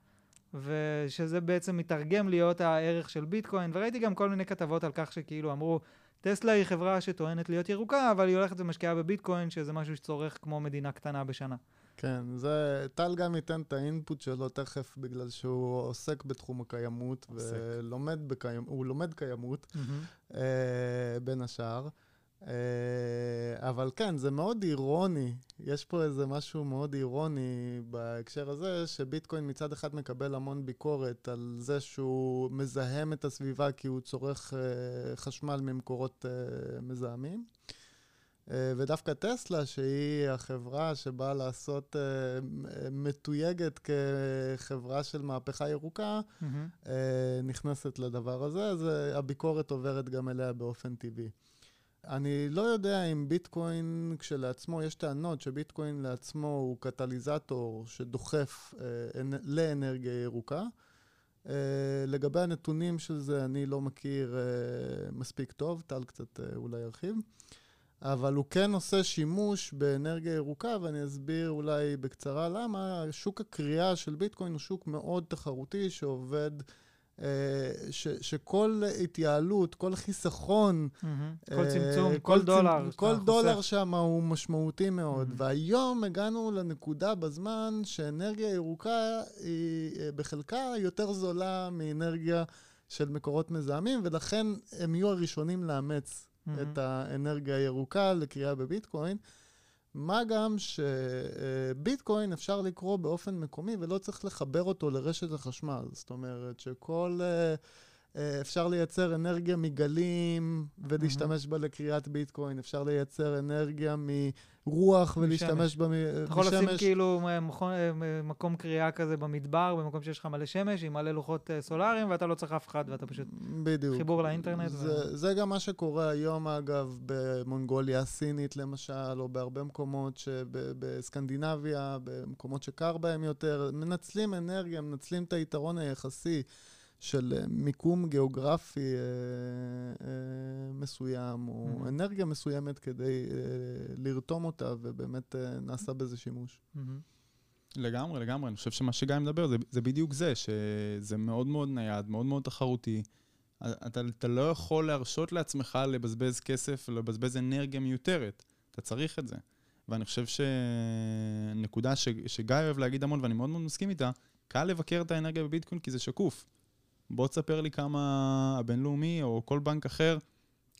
[SPEAKER 1] ושזה בעצם מתרגם להיות הערך של ביטקוין, וראיתי גם כל מיני כתבות על כך שכאילו אמרו, טסלה היא חברה שטוענת להיות ירוקה, אבל היא הולכת ומשקיעה בביטקוין, שזה משהו שצורך כמו מדינה קטנה בשנה.
[SPEAKER 2] כן, זה... טל גם ייתן את האינפוט שלו תכף, בגלל שהוא עוסק בתחום הקיימות,
[SPEAKER 3] עוסק.
[SPEAKER 2] ולומד בקיימות, הוא לומד קיימות, אה, בין השאר. אה, אבל כן, זה מאוד אירוני, יש פה איזה משהו מאוד אירוני בהקשר הזה, שביטקוין מצד אחד מקבל המון ביקורת על זה שהוא מזהם את הסביבה כי הוא צורך אה, חשמל ממקורות אה, מזהמים. ודווקא טסלה, שהיא החברה שבאה לעשות, מתויגת כחברה של מהפכה ירוקה. אה, נכנסת לדבר הזה, אז הביקורת עוברת גם אליה באופן טבעי. אני לא יודע אם ביטקוין כשלעצמו, יש טענות שביטקוין לעצמו הוא קטליזטור שדוחף אה, אנ- לאנרגיה ירוקה. אה, לגבי הנתונים של זה אני לא מכיר אה, מספיק טוב, טל קצת אה, אולי ירחיב. אבל הוא כן עושה שימוש באנרגיה ירוקה, ואני אסביר אולי בקצרה למה. שוק הקריאה של ביטקוין הוא שוק מאוד תחרותי שעובד ש, שכל התייעלות, כל חיסכון,
[SPEAKER 1] mm-hmm. כל צמצום, כל, כל דולר.
[SPEAKER 2] כל דולר שם הוא משמעותי מאוד. Mm-hmm. והיום הגענו לנקודה בזמן שאנרגיה ירוקה היא בחלקה יותר זולה מאנרגיה של מקורות מזהמים, ולכן הם יהיו הראשונים לאמץ mm-hmm. את האנרגיה הירוקה לקריאה בביטקוין. מה גם שביטקוין אפשר לקרוא באופן מקומי ולא צריך לחבר אותו לרשת החשמל. זאת אומרת שכל... אפשר לייצר אנרגיה מגלים ולהשתמש בה לקריאת ביטקוין, אפשר לייצר אנרגיה רוח ולהשתמש
[SPEAKER 1] בשמש. אתה יכול לשים כאילו מכון, מקום קריאה כזה במדבר, במקום שיש לך מלא שמש, עם מלא לוחות אה, סולאריים, ואתה לא צריך אף אחד, ואתה פשוט...
[SPEAKER 2] בדיוק.
[SPEAKER 1] חיבור לאינטרנט.
[SPEAKER 2] זה, ו... זה גם מה שקורה היום, אגב, במונגוליה הסינית, למשל, או בהרבה מקומות בסקנדינביה, במקומות שקר בהם יותר, מנצלים אנרגיה, מנצלים את היתרון היחסי. של אה, מיקום גיאוגרפי אה, אה, מסוים, או mm-hmm. אנרגיה מסוימת כדי אה, לרתום אותה, ובאמת אה, נעשה בזה שימוש. Mm-hmm.
[SPEAKER 3] לגמרי, לגמרי. אני חושב שמה שגיא מדבר זה, זה בדיוק זה, שזה מאוד מאוד נייד, מאוד מאוד תחרותי. אתה, אתה לא יכול להרשות לעצמך לבזבז כסף ולבזבז אנרגיה מיותרת. אתה צריך את זה. ואני חושב שנקודה ש, שגיא אוהב להגיד המון, ואני מאוד מאוד מסכים איתה, קל לבקר את האנרגיה בביטקוין כי זה שקוף. בוא תספר לי כמה הבינלאומי או כל בנק אחר.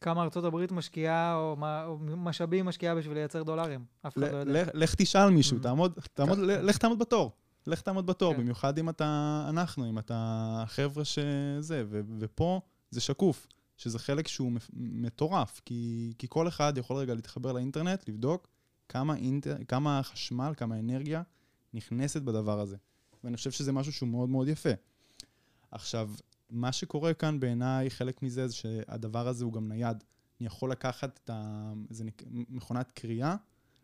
[SPEAKER 1] כמה ארצות הברית משקיעה, או, מה, או משאבים משקיעה בשביל לייצר דולרים. אף אחד לא יודע.
[SPEAKER 3] לך תשאל מישהו, mm-hmm. תעמוד, תעמוד, כן. לך תעמוד בתור. לך תעמוד בתור, כן. במיוחד אם אתה אנחנו, אם אתה חבר'ה שזה, ו, ופה זה שקוף, שזה חלק שהוא מטורף, כי, כי כל אחד יכול רגע להתחבר לאינטרנט, לבדוק כמה, אינטר, כמה חשמל, כמה אנרגיה נכנסת בדבר הזה. ואני חושב שזה משהו שהוא מאוד מאוד יפה. עכשיו, מה שקורה כאן בעיניי, חלק מזה זה שהדבר הזה הוא גם נייד. אני יכול לקחת את ה... זה נק... מכונת קריאה,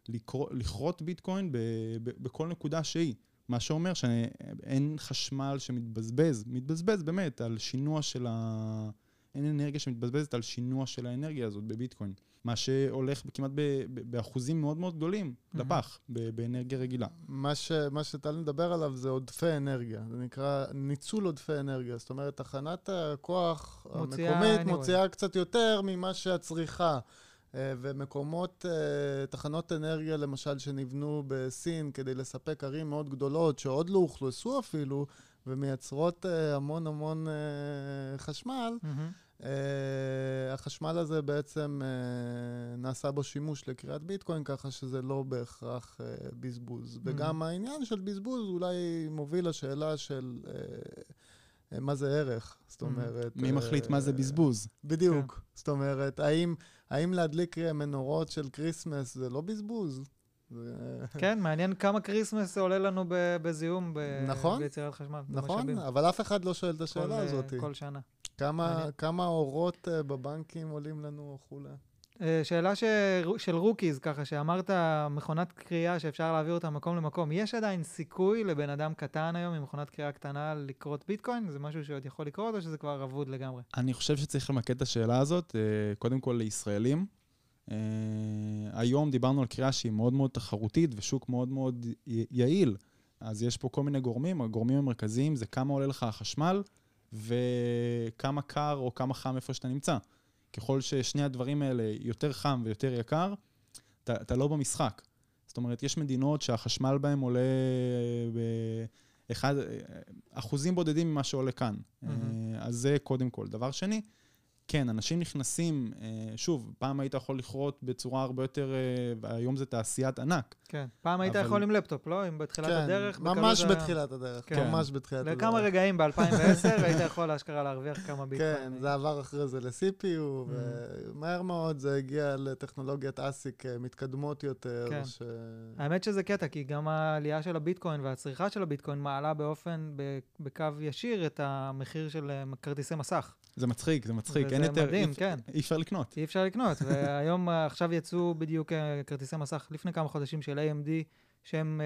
[SPEAKER 3] לקרוא, לכרות ביטקוין ב... ב... בכל נקודה שהיא. מה שאומר שאין חשמל שמתבזבז, מתבזבז באמת על שינוע של ה... אין אנרגיה שמתבזבזת על שינוע של האנרגיה הזאת בביטקוין. מה שהולך כמעט באחוזים מאוד מאוד גדולים לפח, באנרגיה רגילה.
[SPEAKER 2] מה, ש, מה שטל מדבר עליו זה עודפי אנרגיה, זה נקרא ניצול עודפי אנרגיה. זאת אומרת, תחנת הכוח המקומית anyway. מוציאה קצת יותר ממה שהצריכה. אה, ומקומות, אה, תחנות אנרגיה למשל שנבנו בסין כדי לספק ערים מאוד גדולות שעוד לא אוכלסו אפילו ומייצרות אה, המון המון חשמל, mm-hmm. Uh, החשמל הזה בעצם uh, נעשה בו שימוש לכריית ביטקוין, ככה שזה לא בהכרח uh, בזבוז. Mm-hmm. וגם העניין של בזבוז אולי מוביל לשאלה של מה זה ערך. זאת אומרת...
[SPEAKER 3] מי מחליט מה זה בזבוז?
[SPEAKER 2] בדיוק. כן. זאת אומרת, האם, האם להדליק מנורות של כריסמס זה לא בזבוז?
[SPEAKER 1] כן, מעניין כמה כריסמס עולה לנו בזיהום נכון, ביצירת חשמל.
[SPEAKER 2] נכון, אבל אף אחד לא שואל את השאלה הזאת.
[SPEAKER 1] כל שנה.
[SPEAKER 2] כמה, כמה אורות uh, בבנקים עולים לנו וכולי?
[SPEAKER 1] Uh, שאלה ש... של rookies, ככה, שאמרת מכונת כרייה שאפשר להעביר אותה מקום למקום. יש עדיין סיכוי לבן אדם קטן היום עם מכונת כרייה קטנה לכרות ביטקוין? זה משהו שעוד יכול לקרות או שזה כבר אבוד לגמרי?
[SPEAKER 3] אני חושב שצריך למקד את השאלה הזאת, uh, קודם כל לישראלים. היום דיברנו על קריאה שהיא מאוד מאוד תחרותית ושוק מאוד מאוד יעיל. אז יש פה כל מיני גורמים, הגורמים המרכזיים זה כמה עולה לך החשמל, וכמה קר או כמה חם איפה שאתה נמצא. ככל ששני הדברים האלה יותר חם ויותר יקר, אתה, אתה לא במשחק. זאת אומרת, יש מדינות שהחשמל בהן עולה באחד, אחוזים בודדים ממה שעולה כאן. Mm-hmm. אז זה קודם כל. דבר שני, כן, אנשים נכנסים, אה, שוב, פעם היית יכול לכרות בצורה הרבה יותר, אה, והיום זה תעשיית ענק.
[SPEAKER 1] כן, פעם היית אבל... יכול עם לפטופ, לא? אם בתחילת כן, הדרך.
[SPEAKER 2] ממש בתחילת הדרך, כן. ממש בתחילת
[SPEAKER 1] הדרך. לכמה רגעים ב-2010 היית יכול אשכרה להרוויח כמה ביטקוין.
[SPEAKER 2] כן, זה עבר אחרי זה ל-CPU, mm. ומהר מאוד זה הגיע לטכנולוגיית אסיק אה, מתקדמות יותר. כן. ש...
[SPEAKER 1] האמת שזה קטע, כי גם העלייה של הביטקוין והצריכה של הביטקוין מעלה באופן, בקו ישיר, את המחיר של כרטיסי מסך.
[SPEAKER 3] זה מצחיק, זה מצחיק. אין יותר, מדהים, אי, כן. אי אפשר לקנות.
[SPEAKER 1] אי אפשר לקנות, והיום, אה, עכשיו יצאו בדיוק אה, כרטיסי מסך לפני כמה חודשים של AMD, שהם,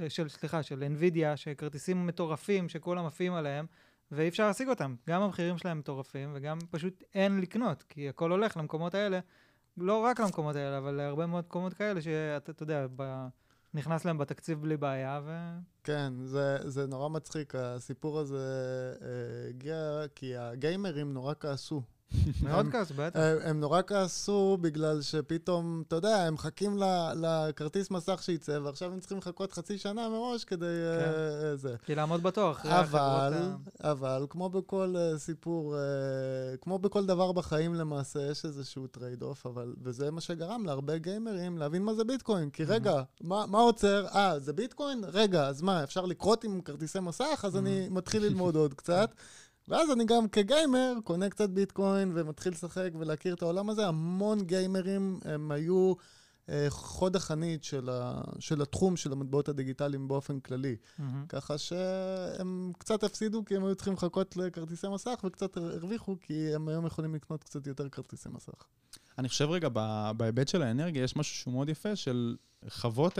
[SPEAKER 1] אה, של, סליחה, של NVIDIA, שכרטיסים מטורפים שכולם עפים עליהם, ואי אפשר להשיג אותם. גם המחירים שלהם מטורפים, וגם פשוט אין לקנות, כי הכל הולך למקומות האלה, לא רק למקומות האלה, אבל להרבה מאוד מקומות כאלה, שאתה יודע, נכנס להם בתקציב בלי בעיה, ו...
[SPEAKER 2] כן, זה, זה נורא מצחיק. הסיפור הזה אה, הגיע כי הגיימרים נורא כעסו.
[SPEAKER 1] מאוד כעס, בטח.
[SPEAKER 2] הם, נורא כעסו בגלל שפתאום, אתה יודע, הם מחכים לכרטיס מסך שייצא, ועכשיו הם צריכים לחכות חצי שנה מראש כדי
[SPEAKER 1] כן.
[SPEAKER 2] אה, זה.
[SPEAKER 1] כי לעמוד בתור אחרי
[SPEAKER 2] אבל,
[SPEAKER 1] החברות
[SPEAKER 2] אבל, כמו בכל uh, סיפור, כמו בכל דבר בחיים למעשה, יש איזשהו trade off, אבל, וזה מה שגרם להרבה גיימרים להבין מה זה ביטקוין. כי רגע, מה, מה עוצר? אה, זה ביטקוין? רגע, אז מה, אפשר לכרות עם כרטיסי מסך? אז אני מתחיל ללמוד עוד קצת. ואז אני גם כגיימר קונה קצת ביטקוין ומתחיל לשחק ולהכיר את העולם הזה. המון גיימרים הם היו אה, חוד החנית של, ה, של התחום של המטבעות הדיגיטליים באופן כללי.
[SPEAKER 1] מהמם.
[SPEAKER 2] ככה שהם קצת הפסידו כי הם היו צריכים לחכות לכרטיסי מסך וקצת הרוויחו כי הם היום יכולים לקנות קצת יותר כרטיסי מסך.
[SPEAKER 3] אני חושב רגע, בהיבט של האנרגיה, יש משהו שהוא מאוד יפה של חוות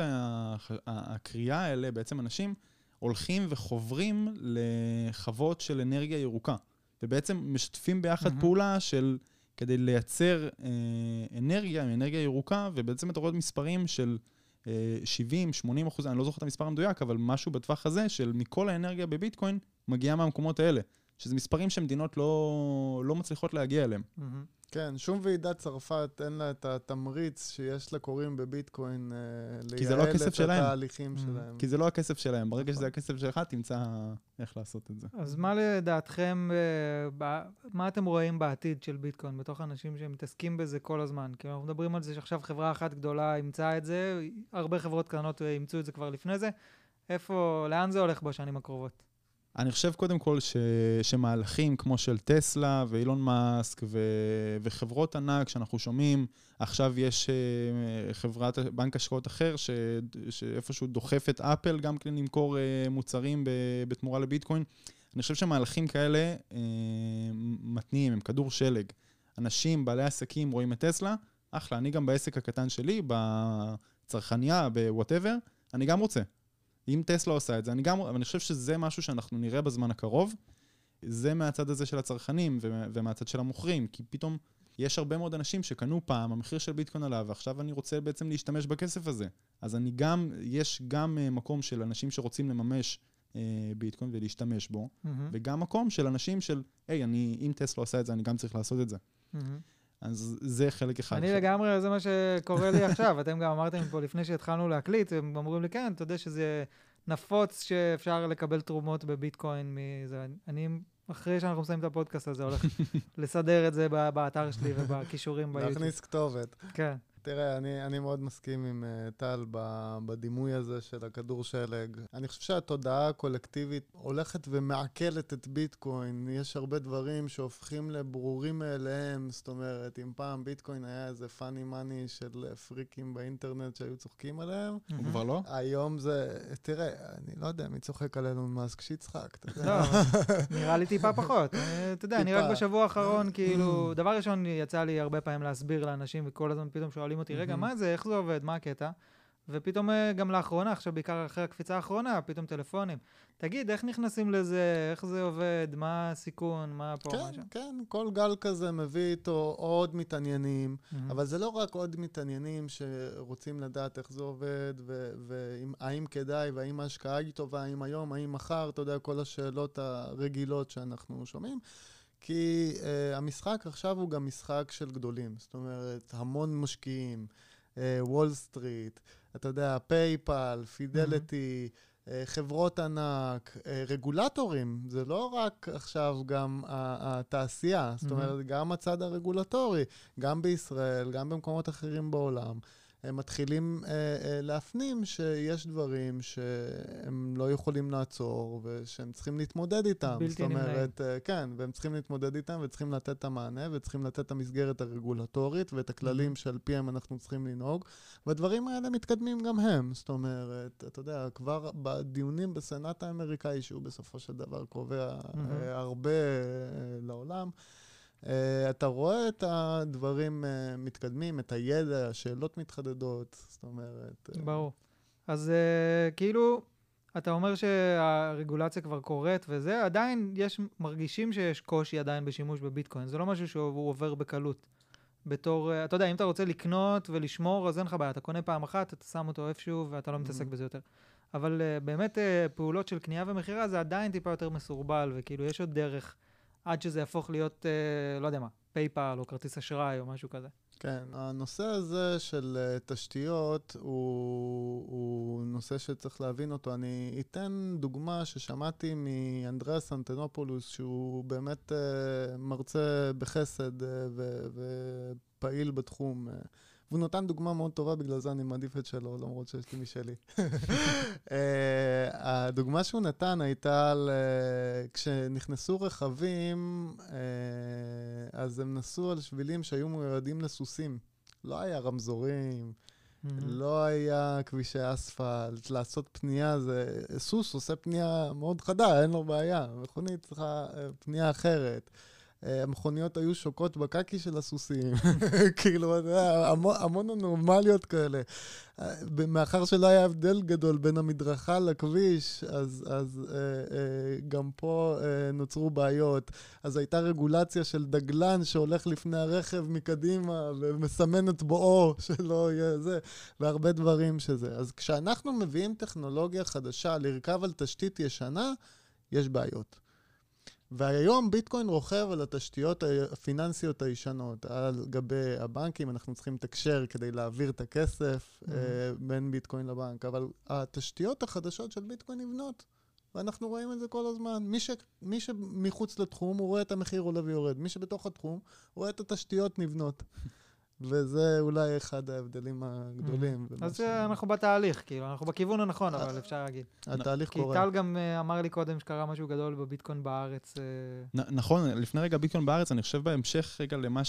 [SPEAKER 3] הקריאה האלה, בעצם אנשים הולכים וחוברים לחוות של אנרגיה ירוקה, ובעצם משתפים ביחד
[SPEAKER 1] מהמם.
[SPEAKER 3] פעולה של, כדי לייצר אה, אנרגיה, אנרגיה ירוקה, ובעצם אתה רואה מספרים של אה, 70, 80 אחוז, אני לא זוכר את המספר המדויק, אבל משהו בטווח הזה, של מכל האנרגיה בביטקוין, מגיעה מהמקומות האלה. שזה מספרים שמדינות לא, לא מצליחות להגיע אליהם.
[SPEAKER 1] מהמם.
[SPEAKER 2] כן, שום ועידת צרפת אין לה את התמריץ שיש לקוראים בביטקוין אה,
[SPEAKER 3] לא
[SPEAKER 2] לייעל את
[SPEAKER 3] שלהם.
[SPEAKER 2] התהליכים
[SPEAKER 1] Mm,
[SPEAKER 2] שלהם.
[SPEAKER 3] כי זה לא הכסף שלהם. ברגע
[SPEAKER 2] נכון.
[SPEAKER 3] שזה הכסף שלך, תמצא איך לעשות את זה.
[SPEAKER 1] אז מה לדעתכם, אה, מה אתם רואים בעתיד של ביטקוין בתוך אנשים שמתעסקים בזה כל הזמן? כי אנחנו מדברים על זה שעכשיו חברה אחת גדולה אימצה את זה, הרבה חברות קטנות אה, אימצו את זה כבר לפני זה. איפה, לאן זה הולך בשנים הקרובות?
[SPEAKER 3] אני חושב קודם כל ש... שמהלכים כמו של טסלה ואילון מאסק ו... וחברות ענק שאנחנו שומעים, עכשיו יש אה, חברת בנק השקעות אחר ש... שאיפשהו דוחף את אפל גם כן למכור אה, מוצרים. בתמורה לביטקוין. אני חושב שמהלכים כאלה אה, מתניעים, הם כדור שלג. אנשים, בעלי עסקים, רואים את טסלה, אחלה, אני גם בעסק הקטן שלי, בצרכניה, בוואטאבר, אני גם רוצה. אם טסלה עושה את זה, אני גם, אבל אני חושב שזה משהו שאנחנו נראה בזמן הקרוב. זה מהצד הזה של הצרכנים ומהצד של המוכרים, כי פתאום יש הרבה מאוד אנשים שקנו פעם, המחיר של ביטקוין עלה, ועכשיו אני רוצה בעצם להשתמש בכסף הזה. אז אני גם, יש גם uh, מקום של אנשים שרוצים לממש uh, ביטקוין ולהשתמש בו,
[SPEAKER 1] מהמם,
[SPEAKER 3] וגם מקום של אנשים של, היי, אני, אם טסלה עושה את זה, אני גם צריך לעשות את זה.
[SPEAKER 1] מהמם.
[SPEAKER 3] אז זה חלק אחד.
[SPEAKER 1] אני לגמרי, זה מה שקורה לי עכשיו. אתם גם אמרתם פה לפני שהתחלנו להקליט, הם אמרו לי, כן, אתה יודע שזה נפוץ שאפשר לקבל תרומות בביטקוין מזה. אני, אחרי שאנחנו מסיימים את הפודקאסט הזה, הולך לסדר את זה באתר שלי ובכישורים ביוטיוב.
[SPEAKER 2] להכניס כתובת.
[SPEAKER 1] כן.
[SPEAKER 2] תראה, אני, אני מאוד מסכים עם uh, טל ב- בדימוי הזה של הכדור שלג. אני חושב שהתודעה הקולקטיבית הולכת ומעכלת את ביטקוין. יש הרבה דברים שהופכים לברורים מאליהם. זאת אומרת, אם פעם ביטקוין היה איזה פאני מאני של אה, פריקים באינטרנט שהיו צוחקים עליהם,
[SPEAKER 3] הוא כבר לא?
[SPEAKER 2] היום זה, תראה, אני לא יודע מי צוחק על אילון מאסק, שיצחק, אתה יודע.
[SPEAKER 1] לא, נראה לי טיפה פחות. אה, אתה יודע, אני רק. בשבוע האחרון, כאילו, דבר ראשון, יצא לי הרבה פעמים להסביר לאנשים, וכל הזמן פתאום שואלים אותי, רגע. מה זה, איך זה עובד, מה הקטע? ופתאום אה, גם לאחרונה, עכשיו בעיקר אחרי הקפיצה האחרונה, פתאום טלפונים. תגיד, איך נכנסים לזה, איך זה עובד, מה הסיכון, מה פה, מה
[SPEAKER 2] כן,
[SPEAKER 1] שם?
[SPEAKER 2] כן, כל גל כזה מביא איתו עוד מתעניינים.
[SPEAKER 1] מהמם.
[SPEAKER 2] אבל זה לא רק עוד מתעניינים שרוצים לדעת איך זה עובד, והאם כדאי, והאם ההשקעה היא טובה, האם היום, האם מחר, אתה יודע, כל השאלות הרגילות שאנחנו שומעים. כי uh, המשחק עכשיו הוא גם משחק של גדולים. זאת אומרת, המון משקיעים, וול סטריט, אתה יודע, פייפל, פידליטי, אה, חברות ענק, אה, רגולטורים, זה לא רק עכשיו גם התעשייה, זאת
[SPEAKER 1] מהמם.
[SPEAKER 2] אומרת, גם הצד הרגולטורי, גם בישראל, גם במקומות אחרים בעולם. הם מתחילים אה, אה, להפנים שיש דברים שהם לא יכולים לעצור ושהם צריכים להתמודד איתם.
[SPEAKER 1] בלתי
[SPEAKER 2] זאת אומרת,
[SPEAKER 1] נמנעים.
[SPEAKER 2] אה, כן, והם צריכים להתמודד איתם וצריכים לתת את המענה וצריכים לתת את המסגרת הרגולטורית ואת הכללים
[SPEAKER 1] Mhm.
[SPEAKER 2] שעל פיהם אנחנו צריכים לנהוג. והדברים האלה מתקדמים גם הם. זאת אומרת, אתה יודע, כבר בדיונים בסנאט האמריקאי, שהוא בסופו של דבר קובע
[SPEAKER 1] Mhm.
[SPEAKER 2] אה, הרבה אה, לעולם, אה, אתה רואה את הדברים אה, מתקדמים, את הידע, השאלות מתחדדות, זאת אומרת... אה,
[SPEAKER 1] ברור. אז uh, כאילו, אתה אומר שהרגולציה כבר קורית וזה, עדיין יש, מרגישים שיש קושי עדיין בשימוש בביטקוין. זה לא משהו שהוא עובר בקלות. בתור, אה, אתה יודע, אם אתה רוצה לקנות ולשמור, אז אין לך בעיה, אתה קונה פעם אחת, אתה שם אותו איפשהו ואתה לא מתעסק
[SPEAKER 2] Mhm.
[SPEAKER 1] בזה יותר. אבל uh, באמת uh, פעולות של קנייה ומכירה זה עדיין טיפה יותר מסורבל, וכאילו יש עוד דרך עד שזה יהפוך להיות, uh, לא יודע מה, פייפל או כרטיס אשראי או משהו כזה.
[SPEAKER 2] כן, הנושא הזה של uh, תשתיות הוא, הוא נושא שצריך להבין אותו. אני אתן דוגמה ששמעתי מאנדריאס אנטונופולוס, שהוא באמת uh, מרצה בחסד ו- ופעיל בתחום. Uh, והוא נתן דוגמה מאוד טובה, בגלל זה אני מעדיף את שלו, למרות שיש לי משלי. אה, הדוגמה שהוא נתן הייתה על... אה, כשנכנסו רכבים, אה, אז הם נסעו על שבילים שהיו מיועדים לסוסים. לא היה רמזורים. לא היה כבישי אספלט, לעשות פנייה זה... סוס עושה פנייה מאוד חדה, אין לו בעיה. מכונית צריכה פנייה אחרת. אה, המכוניות היו שוקעות בקקי של הסוסים. כאילו, המון, המון אנורמליות כאלה. אה, מאחר שלא היה הבדל גדול בין המדרכה לכביש, אז, אז אה, גם פה נוצרו בעיות. אז הייתה רגולציה של דגלן שהולך לפני הרכב מקדימה ומסמן את בואו שלא יהיה זה, והרבה דברים שזה. אז כשאנחנו מביאים טכנולוגיה חדשה לרכב על תשתית ישנה, יש בעיות. והיום ביטקוין רוכב על התשתיות הפיננסיות הישנות, על גבי הבנקים, אנחנו צריכים לתקשר כדי להעביר את הכסף
[SPEAKER 1] Mhm.
[SPEAKER 2] אה, בין ביטקוין לבנק, אבל התשתיות החדשות של ביטקוין נבנות, ואנחנו רואים את זה כל הזמן. מי, ש, מי שמחוץ לתחום, הוא רואה את המחיר עולה ויורד. מי שבתוך התחום, רואה את התשתיות נבנות. וזה אולי אחד ההבדלים הגדולים. במה
[SPEAKER 1] אז אה, אנחנו בתהליך, כאילו, אנחנו בכיוון הנכון, אבל אפשר להגיד.
[SPEAKER 2] התהליך
[SPEAKER 1] כי
[SPEAKER 2] קורה.
[SPEAKER 1] טל גם אה, אמר לי קודם שקרה משהו גדול בביטקוין בארץ. אה,
[SPEAKER 3] נכון, לפני רגע ביטקוין בארץ, אני חושב בהמשך רגע למה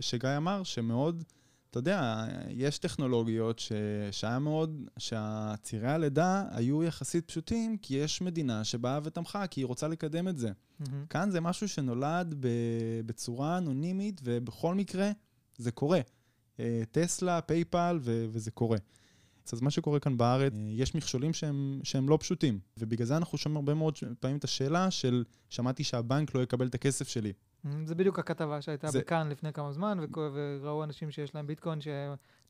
[SPEAKER 3] שגיא אמר, שמאוד, אתה יודע, יש טכנולוגיות שהיה מאוד, שהצירי הלידה היו יחסית פשוטים, כי יש מדינה שבאה ותמכה, כי היא רוצה לקדם את זה.
[SPEAKER 1] מהמם.
[SPEAKER 3] כאן זה משהו שנולד בצורה אנונימית, ובכל מקרה זה קורה. אה, טסלה, פייפל, ו, וזה קורה. אז מה שקורה כאן בארץ, אה, יש מכשולים שהם, שהם לא פשוטים, ובגלל זה אנחנו שומעים הרבה מאוד פעמים את השאלה של, שמעתי שהבנק לא יקבל את הכסף שלי.
[SPEAKER 1] זה בדיוק הכתבה שהייתה
[SPEAKER 3] זה-
[SPEAKER 1] בכאן לפני כמה זמן, וראו אנשים שיש להם ביטקוין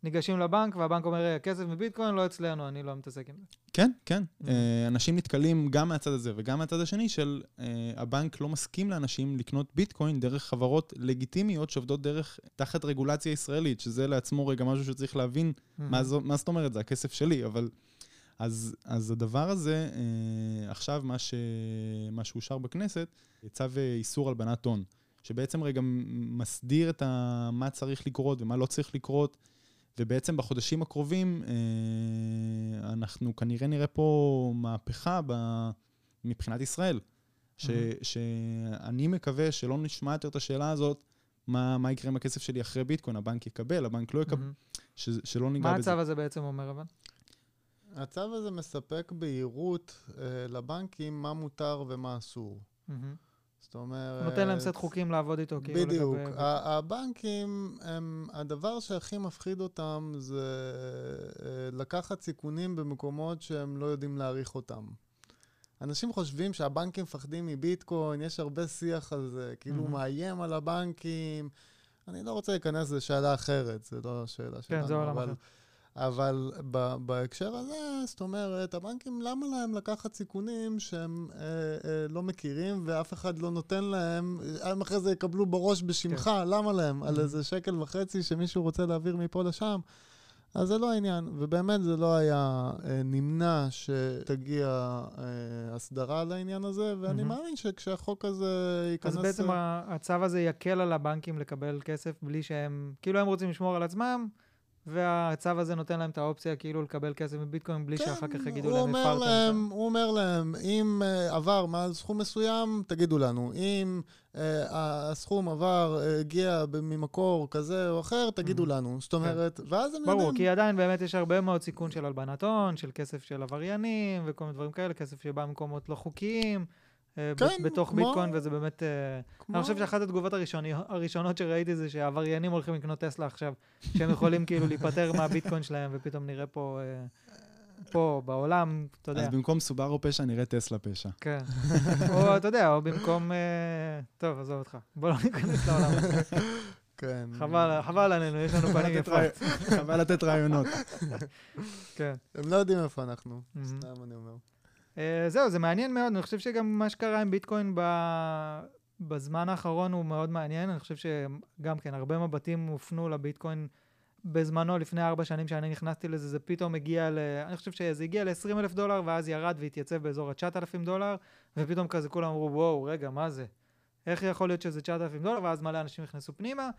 [SPEAKER 1] שניגשים לבנק, והבנק אומר, "אה, כסף מביטקוין לא אצלנו, אני לא מתעסק עם זה.
[SPEAKER 3] כן, כן.
[SPEAKER 1] Mhm.
[SPEAKER 3] אה, אנשים נתקלים גם מהצד הזה וגם מהצד השני של אה, הבנק לא מסכים לאנשים לקנות ביטקוין דרך חברות לגיטימיות שעובדות דרך, תחת רגולציה ישראלית, שזה לעצמו רגע משהו שצריך להבין מה, זו, מה זאת אומרת? זה הכסף שלי, אבל... אז, אז הדבר הזה, אה, עכשיו מה, ש, מה שאושר בכנסת, צו אה, איסור הלבנת הון, שבעצם רגע מסדיר את ה, מה צריך לקרות ומה לא צריך לקרות, ובעצם בחודשים הקרובים אה, אנחנו כנראה נראה פה מהפכה ב, מבחינת ישראל. ש,
[SPEAKER 1] מהמם.
[SPEAKER 3] שאני מקווה שלא נשמע יותר את השאלה הזאת, מה, מה יקרה עם הכסף שלי אחרי ביטקוין, הבנק יקבל, הבנק לא יקבל,
[SPEAKER 1] מהמם.
[SPEAKER 3] ש, שלא ניגע
[SPEAKER 1] מה
[SPEAKER 3] בזה.
[SPEAKER 1] הצו הזה בעצם אומר אבל?
[SPEAKER 2] הצו הזה מספק בהירות אה, לבנקים מה מותר ומה אסור.
[SPEAKER 1] מהמם.
[SPEAKER 2] זאת אומרת...
[SPEAKER 1] נותן להם סט חוקים לעבוד איתו, כאילו
[SPEAKER 2] בדיוק.
[SPEAKER 1] לגבי...
[SPEAKER 2] ה- הבנקים, הם, הדבר שהכי מפחיד אותם זה אה, לקחת סיכונים במקומות שהם לא יודעים להעריך אותם. אנשים חושבים שהבנקים מפחדים מביטקוין, יש הרבה שיח על זה, כאילו
[SPEAKER 1] מהמם.
[SPEAKER 2] מאיים על הבנקים. אני לא רוצה להיכנס לשאלה אחרת, זו לא השאלה שלנו.
[SPEAKER 1] כן, זה עולם
[SPEAKER 2] אבל-
[SPEAKER 1] אחר.
[SPEAKER 2] אבל ב- בהקשר הזה, זאת אומרת, הבנקים, למה להם לקחת סיכונים שהם אה, אה, לא מכירים ואף אחד לא נותן להם, אה, הם אחרי זה יקבלו בראש בשמך,
[SPEAKER 1] כן.
[SPEAKER 2] למה להם? על
[SPEAKER 1] Mhm.
[SPEAKER 2] איזה שקל וחצי שמישהו רוצה להעביר מפה לשם? אז זה לא העניין, ובאמת זה לא היה אה, נמנע שתגיע אה, הסדרה על העניין הזה, ואני
[SPEAKER 1] Mhm.
[SPEAKER 2] מאמין שכשהחוק הזה ייכנס...
[SPEAKER 1] אז בעצם ה- הצו הזה יקל על הבנקים לקבל כסף בלי שהם, כאילו הם רוצים לשמור על עצמם, והצו הזה נותן להם את האופציה כאילו לקבל כסף מביטקוין בלי שאחר כך יגידו
[SPEAKER 2] כן,
[SPEAKER 1] להם, הפרתם.
[SPEAKER 2] להם, הוא אומר להם, אם uh, עבר מעל סכום מסוים, תגידו לנו. אם uh, הסכום עבר, uh, הגיע ממקור כזה או אחר, תגידו
[SPEAKER 1] Mhm.
[SPEAKER 2] לנו. זאת אומרת, ואז הם
[SPEAKER 1] ברור,
[SPEAKER 2] יודעים.
[SPEAKER 1] כי עדיין באמת יש הרבה מאוד סיכון של הלבנת הון, של כסף של עבריינים וכל מיני דברים כאלה, כסף שבא ממקומות לא חוקיים,
[SPEAKER 2] כן,
[SPEAKER 1] בתוך
[SPEAKER 2] כמו-
[SPEAKER 1] ביטקוין, וזה באמת... אה,
[SPEAKER 2] כמו-
[SPEAKER 1] אני חושב שאחת התגובות הראשוני, הראשונות שראיתי זה שהעבריינים הולכים לקנות טסלה עכשיו, שהם יכולים כאילו להיפטר מהביטקוין שלהם, ופתאום נראה פה, אה, פה בעולם, אתה יודע.
[SPEAKER 3] אז במקום סובארו פשע, נראה טסלה פשע.
[SPEAKER 1] כן. או, אתה יודע, או במקום... אה, טוב, עזוב אותך. בוא לא ניכנס לעולם.
[SPEAKER 2] כן.
[SPEAKER 1] חבל חבל עלינו, יש לנו פנים יפות.
[SPEAKER 3] חבל לתת רעיונות.
[SPEAKER 1] כן.
[SPEAKER 2] הם לא יודעים איפה אנחנו. סתם אני אומר.
[SPEAKER 1] אה, זהו, זה מעניין מאוד, אני חושב שגם מה שקרה עם ביטקוין ב... בזמן האחרון הוא מאוד מעניין, אני חושב שגם כן, הרבה מבטים הופנו לביטקוין בזמנו, לפני ארבע שנים שאני נכנסתי לזה, זה פתאום הגיע ל... אני חושב שזה הגיע ל-20 אלף דולר, ואז ירד והתייצב באזור ה-9,000 דולר, ופתאום כזה כולם אמרו, וואו, רגע, מה זה? איך יכול להיות שזה 9,000 דולר? ואז מלא אנשים נכנסו פנימה,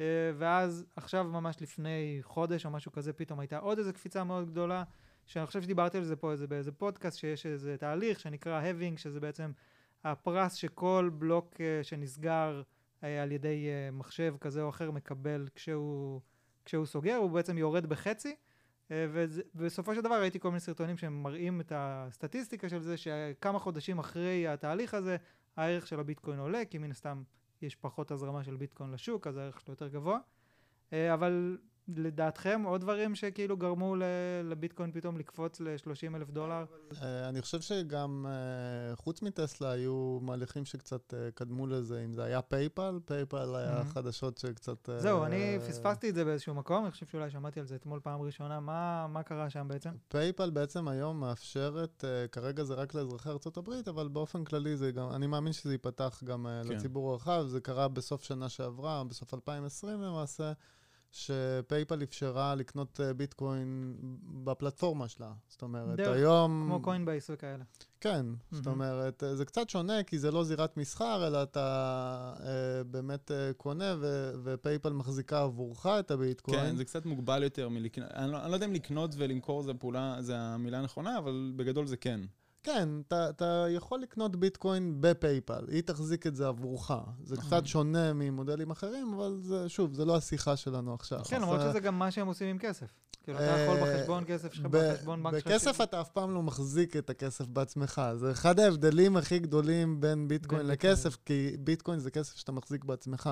[SPEAKER 1] אה, ואז עכשיו, ממש לפני חודש או משהו כזה, פתאום הייתה עוד איזו קפיצה מאוד גדולה, שאני חושב שדיברתי על זה פה איזה, באיזה פודקאסט, שיש איזה תהליך שנקרא having, שזה בעצם הפרס שכל בלוק אה, שנסגר אה, על ידי אה, מחשב כזה או אחר מקבל כשהוא, כשהוא סוגר, הוא בעצם יורד בחצי. וזה- ובסופו של דבר ראיתי כל מיני סרטונים שמראים את הסטטיסטיקה של זה, שכמה חודשים אחרי התהליך הזה, הערך של הביטקוין עולה, כי מן הסתם יש פחות הזרמה של ביטקוין לשוק, אז הערך שלו יותר גבוה. אבל לדעתכם, עוד דברים שכאילו גרמו ל- לביטקוין פתאום לקפוץ ל-30 אלף דולר?
[SPEAKER 2] אה, אני חושב שגם אה, חוץ מטסלה היו מהלכים שקצת אה, קדמו לזה, אם זה היה פייפל, פייפל היה. חדשות שקצת...
[SPEAKER 1] זהו, אני פספסתי את זה באיזשהו מקום, אני חושב שאולי שמעתי על זה אתמול פעם ראשונה, מה, מה קרה שם בעצם?
[SPEAKER 2] פייפל בעצם היום מאפשרת, כרגע זה רק לאזרחי ארה"ב, אבל באופן כללי זה גם, אני מאמין שזה ייפתח גם
[SPEAKER 3] כן.
[SPEAKER 2] לציבור הרחב. זה קרה בסוף שנה שעברה, בסוף 2020 למעשה, שפייפל אפשרה לקנות uh, ביטקוין בפלטפורמה שלה. זאת אומרת,
[SPEAKER 1] דרך,
[SPEAKER 2] היום...
[SPEAKER 1] כמו קוינבייס וכאלה.
[SPEAKER 2] כן, זאת
[SPEAKER 1] מהמם.
[SPEAKER 2] אומרת, אה, זה קצת שונה, כי זה לא זירת מסחר, אלא אתה uh, באמת uh, קונה, ו- ופייפל מחזיקה עבורך את הביטקוין.
[SPEAKER 3] כן, זה קצת מוגבל יותר מלקנות, אני לא, אני לא יודע אם לקנות ולמכור זה פעולה, זה המילה הנכונה, אבל בגדול זה כן.
[SPEAKER 2] כן, אתה, אתה יכול לקנות ביטקוין בפייפל, היא תחזיק את זה עבורך. זה
[SPEAKER 1] נכון.
[SPEAKER 2] קצת שונה ממודלים אחרים, אבל זה, שוב, זה לא השיחה שלנו עכשיו.
[SPEAKER 1] כן, למרות שזה גם מה שהם עושים עם כסף. כאילו, אתה
[SPEAKER 2] אה,
[SPEAKER 1] יכול בחשבון כסף שלך, בחשבון בנק שלך.
[SPEAKER 2] בכסף אתה אף פעם לא מחזיק את הכסף בעצמך. זה אחד ההבדלים הכי גדולים בין ביטקוין לכסף, כי ביטקוין זה כסף שאתה מחזיק בעצמך.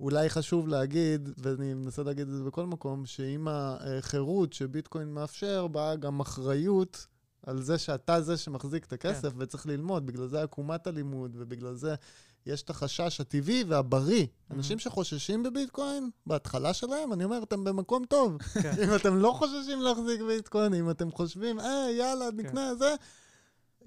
[SPEAKER 2] אולי חשוב להגיד, ואני מנסה להגיד את זה בכל מקום, שעם החירות שביטקוין מאפשר, באה גם אחריות על זה שאתה זה שמחזיק את הכסף
[SPEAKER 1] כן.
[SPEAKER 2] וצריך ללמוד. בגלל זה עקומת הלימוד, ובגלל זה יש את החשש הטבעי והבריא. אנשים שחוששים בביטקוין, בהתחלה שלהם, אני אומר, אתם במקום טוב.
[SPEAKER 1] כן.
[SPEAKER 2] אם אתם לא חוששים להחזיק ביטקוין, אם אתם חושבים, אה, יאללה, נקנה זה,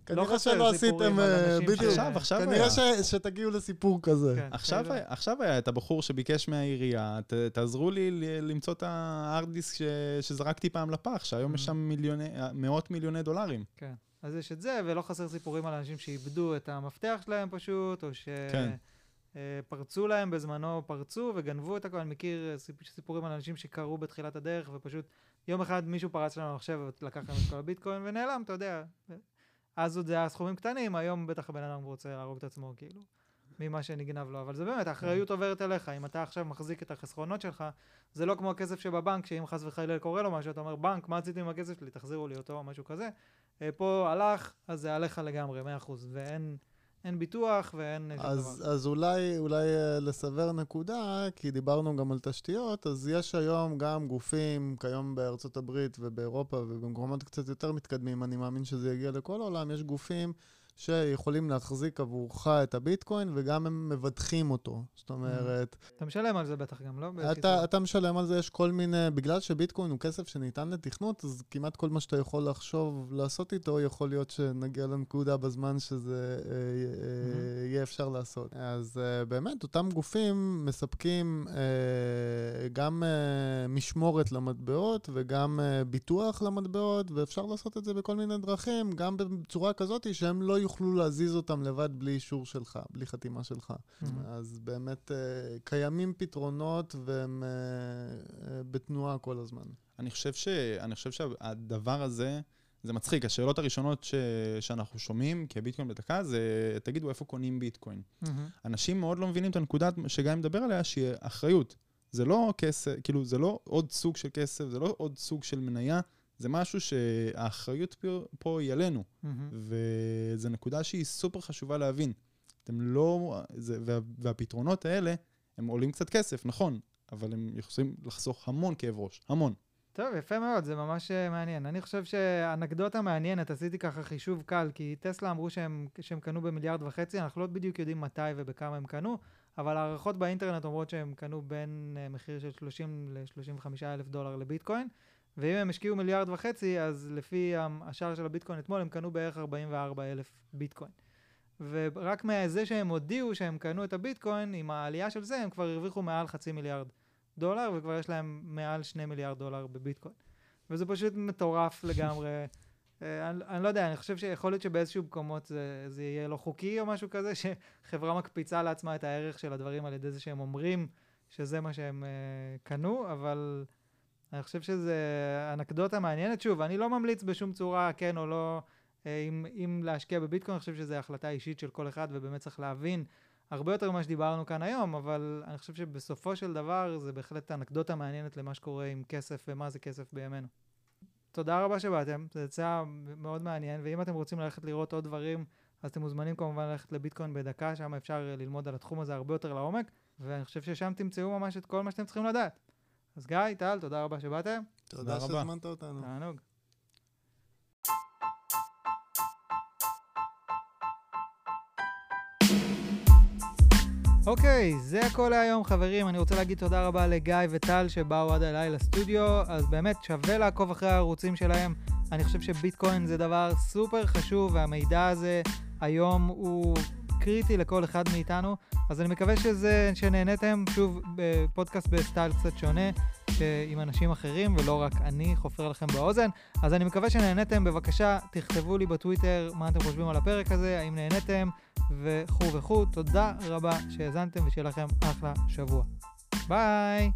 [SPEAKER 2] כנראה
[SPEAKER 1] חסר
[SPEAKER 2] שלא עשיתם, אה, בדיוק.
[SPEAKER 3] עכשיו, עכשיו
[SPEAKER 2] כנראה
[SPEAKER 3] היה.
[SPEAKER 2] ש- שתגיעו לסיפור כזה.
[SPEAKER 1] כן,
[SPEAKER 3] עכשיו, היה- עכשיו היה את הבחור שביקש מהעירייה, ת, תעזרו לי ל- למצוא את הארד דיסק ש, שזרקתי פעם לפח, שהיום יש
[SPEAKER 1] Mhm.
[SPEAKER 3] שם מיליוני, מאות מיליוני דולרים.
[SPEAKER 1] כן. אז יש את זה, ולא חסר סיפורים על אנשים שאיבדו את המפתח שלהם פשוט, או
[SPEAKER 3] כן.
[SPEAKER 1] שפרצו להם בזמנו, פרצו וגנבו את הכל. אני מכיר אה, סיפ- סיפורים על אנשים שקרו בתחילת הדרך, ופשוט יום אחד מישהו פרץ להם למחשב ולקח להם את כל הביטקוין ונעלם, אתה יודע. אז עוד זה היה סכומים קטנים, היום בטח הבן אדם רוצה להרוג את עצמו, כאילו, ממה שנגנב לו. אבל זה באמת, האחריות עוברת אליך. אם אתה עכשיו מחזיק את החסכונות שלך, זה לא כמו הכסף שבבנק, שאם חס וחלילה קורה לו משהו, אתה אומר, בנק, מה עשיתם עם הכסף שלי? תחזירו לי אותו, או משהו כזה. אה, פה הלך, אז זה עליך לגמרי, 100%. ואין אין ביטוח ואין שום
[SPEAKER 2] אז,
[SPEAKER 1] דבר.
[SPEAKER 2] אז אולי, אולי אה, לסבר נקודה, כי דיברנו גם על תשתיות, אז יש היום גם גופים, כיום בארצות הברית ובאירופה ובמקומות קצת יותר מתקדמים, אני מאמין שזה יגיע לכל העולם, יש גופים שיכולים להחזיק עבורך את הביטקוין וגם הם מבטחים אותו. זאת אומרת,
[SPEAKER 1] אתה משלם על זה בטח גם, לא?
[SPEAKER 2] אתה. אתה משלם על זה, יש כל מיני, בגלל שביטקוין הוא כסף שניתן לתכנות, אז כמעט כל מה שאתה יכול לחשוב לעשות איתו, יכול להיות שנגיע לנקודה בזמן שזה אה, אה, יהיה אפשר לעשות. אז אה, באמת, אותם גופים מספקים אה, גם אה, משמורת למטבעות וגם אה, ביטוח למטבעות, ואפשר לעשות את זה בכל מיני דרכים, גם בצורה כזאת שהם לא יוכלו להזיז אותם לבד בלי אישור שלך, בלי חתימה שלך.
[SPEAKER 1] מהמם.
[SPEAKER 2] אז באמת אה, קיימים פתרונות והם אה, אה, בתנועה כל הזמן.
[SPEAKER 3] אני חושב, ש... אני חושב שהדבר הזה, זה מצחיק. השאלות הראשונות ש... שאנחנו שומעים כביטקוין בדקה זה, תגידו, איפה קונים ביטקוין?
[SPEAKER 1] מהמם.
[SPEAKER 3] אנשים מאוד לא מבינים את הנקודה שגיא מדבר עליה, שהיא אחריות. זה לא כסף, כאילו, זה לא עוד סוג של כסף, זה לא עוד סוג של מניה, זה משהו שהאחריות פה, היא עלינו.
[SPEAKER 1] מהמם.
[SPEAKER 3] וזו נקודה שהיא סופר חשובה להבין. אתם לא... זה, וה, והפתרונות האלה, הם עולים קצת כסף, נכון, אבל הם יכולים לחסוך המון כאב ראש, המון.
[SPEAKER 1] טוב, יפה מאוד, זה ממש אה, מעניין. אני חושב שאנקדוטה מעניינת, עשיתי ככה חישוב קל, כי טסלה אמרו שהם, שהם קנו במיליארד וחצי, אנחנו לא בדיוק יודעים מתי ובכמה הם קנו, אבל הערכות באינטרנט אומרות שהם קנו בין uh, מחיר של 30 ל-35 אלף דולר לביטקוין, ואם הם השקיעו מיליארד וחצי, אז לפי השער של הביטקוין אתמול, הם קנו בערך 44 אלף ביטקוין. ורק מזה שהם הודיעו שהם קנו את הביטקוין, עם העלייה של זה, הם כבר הרוויחו מעל חצי מיליארד דולר, וכבר יש להם מעל שני מיליארד דולר בביטקוין. וזה פשוט מטורף לגמרי. אה, אני, אני לא יודע, אני חושב שיכול להיות שבאיזשהו מקומות זה, זה יהיה לא חוקי או משהו כזה, שחברה מקפיצה לעצמה את הערך של הדברים על ידי זה שהם אומרים שזה מה שהם uh, קנו, אבל אני חושב שזה אנקדוטה מעניינת. שוב, אני לא ממליץ בשום צורה כן או לא uh, אם, אם להשקיע בביטקוין, אני חושב שזו החלטה אישית של כל אחד, ובאמת צריך להבין הרבה יותר ממה שדיברנו כאן היום, אבל אני חושב שבסופו של דבר זה בהחלט אנקדוטה מעניינת למה שקורה עם כסף ומה זה כסף בימינו. תודה רבה שבאתם, זה יצא מאוד מעניין, ואם אתם רוצים ללכת לראות עוד דברים, אז אתם מוזמנים כמובן ללכת לביטקוין בדקה, שם אפשר ללמוד על התחום הזה הרבה יותר לעומק, ואני חושב ששם תמצאו ממש את כל מה שאתם צריכים לדעת. אז גיא, טל, תודה רבה שבאתם.
[SPEAKER 2] תודה שהזמנת אותנו.
[SPEAKER 1] תענוג. אוקיי, זה הכל להיום חברים, אני רוצה להגיד תודה רבה לגיא וטל שבאו עד אליי לסטודיו, אז באמת שווה לעקוב אחרי הערוצים שלהם. אני חושב שביטקוין זה דבר סופר חשוב והמידע הזה היום הוא קריטי לכל אחד מאיתנו, אז אני מקווה שזה, שנהניתם, שוב, בפודקאסט בסטייל קצת שונה, עם אנשים אחרים, ולא רק אני חופר לכם באוזן. אז אני מקווה שנהניתם, בבקשה, תכתבו לי בטוויטר מה אתם חושבים על הפרק הזה, האם נהניתם, וכו' וכו'. תודה רבה שהאזנתם, ושיהיה לכם אחלה שבוע. ביי!